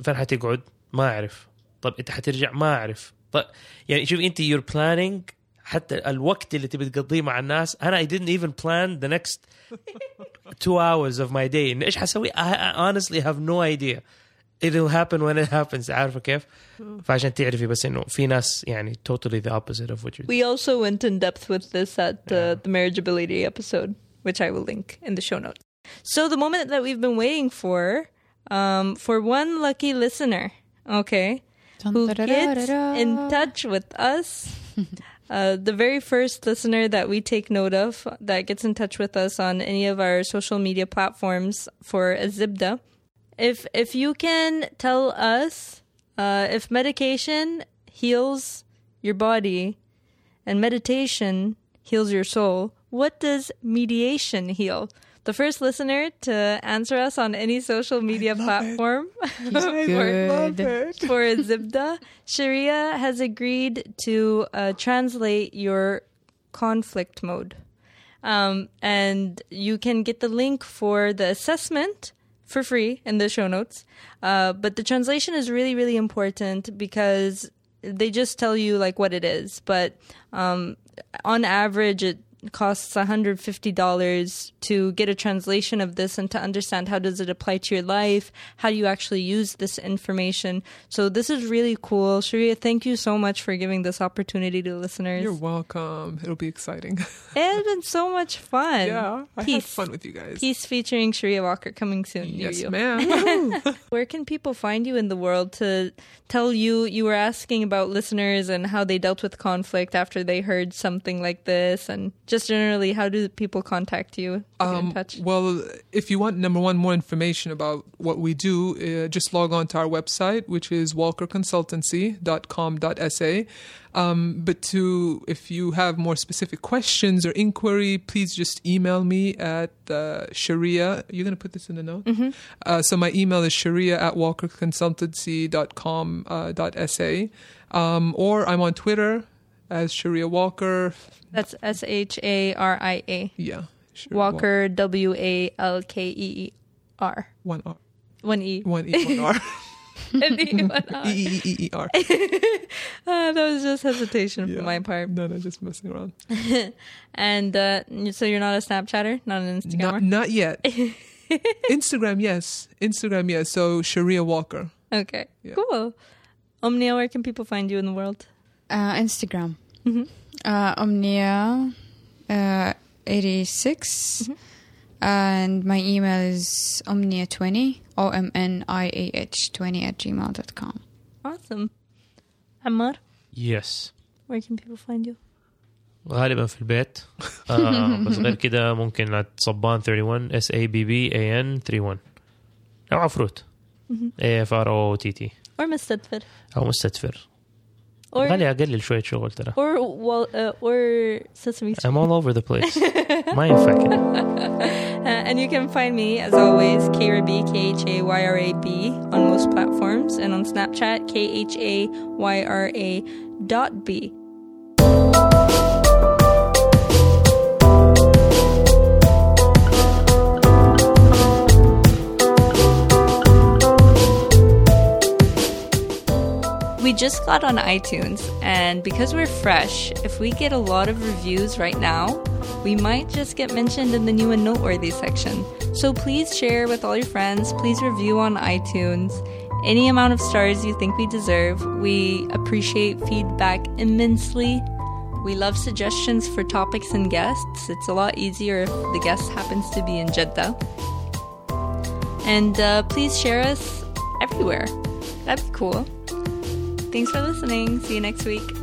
فين حتقعد؟ ما اعرف طب انت حترجع؟ ما اعرف طيب يعني شوف انت you're planning حتى الوقت اللي تبي تقضيه مع الناس أنا I didn't even plan the next two hours of my day إيش حسوي I I honestly have no idea it'll happen when it happens عارفه كيف؟ فعشان تعرفي بس انه في ناس يعني totally the opposite of what you're we also went in depth with this at uh, the marriageability episode which i will link in the show notes so the moment that we've been waiting for um, for one lucky listener okay who gets in touch with us [LAUGHS] Uh, the very first listener that we take note of that gets in touch with us on any of our social media platforms for a Zibda. If if you can tell us uh, if medication heals your body and meditation heals your soul, what does mediation heal? The first listener to answer us on any social media platform [LAUGHS] Good. for Zibda, Sharia has agreed to uh, translate your conflict mode. Um, and you can get the link for the assessment for free in the show notes. Uh, but the translation is really, really important because they just tell you like what it is. But um, on average, it costs $150 to get a translation of this and to understand how does it apply to your life how do you actually use this information so this is really cool sharia thank you so much for giving this opportunity to listeners You're welcome. It'll be exciting. [LAUGHS] it has been so much fun yeah, I had fun with you guys. peace featuring sharia walker coming soon Yes, you. ma'am. [LAUGHS] where can people find you in the world to tell you you were asking about listeners and how they dealt with conflict after they heard something like this and just generally how do people contact you to get in touch Um, Well, if you want number one more information about what we do, uh, just log on to our website, which is walkerconsultancy.com.sa. Um, but to if you have more specific questions or inquiry, please just email me at uh, Sharia. You're going to put this in the note. Uh, so my email is Sharia at walkerconsultancy.com uh, dot sa. Um, or I'm on Twitter as Sharia Walker. that's s-h-a-r-i-a Yeah. Sharia walker w-a-l-k-e-e-r One R. one e One E. One R. [LAUGHS] An E, one R. E E E E R. [LAUGHS] Ah, that was just hesitation Yeah. from my part No, no, just messing around. [LAUGHS] and uh, so you're not a snapchatter not an instagrammer Not, not yet. Instagram, yes. Instagram, yes. So Sharia Walker. okay Yeah. cool omnia where can people find you in the world Uh, Instagram. Mhm. Uh, Omnia uh, 86. Mhm. And my email is omnia20, O M N I A H 20 at gmail.com. awesome Ammar يس where can people find you غالبا في البيت آه بس غير كده ممكن على صبان 31 اس اي بي بي اي ان 31 او عفروت اي اف ار او تي تي or مستدفر او مستدفر or غالي اقلل شويه شغل ترى or wal- uh, or sesame street I'm all over the place [LAUGHS] ما ينفع كده Uh, and you can find me, as always, KRB, K H A Y R A B, on most platforms, and on Snapchat, K H A Y R A dot B. We just got on iTunes, and because we're fresh, if we get a lot of reviews right now, we might just get mentioned in the new and noteworthy section. So please share with all your friends, please review on iTunes. Any amount of stars you think we deserve. We appreciate feedback immensely. We love suggestions for topics and guests. It's a lot easier if the guest happens to be in Jeddah. And uh, please share us everywhere. That'd be cool. Thanks for listening. See you next week.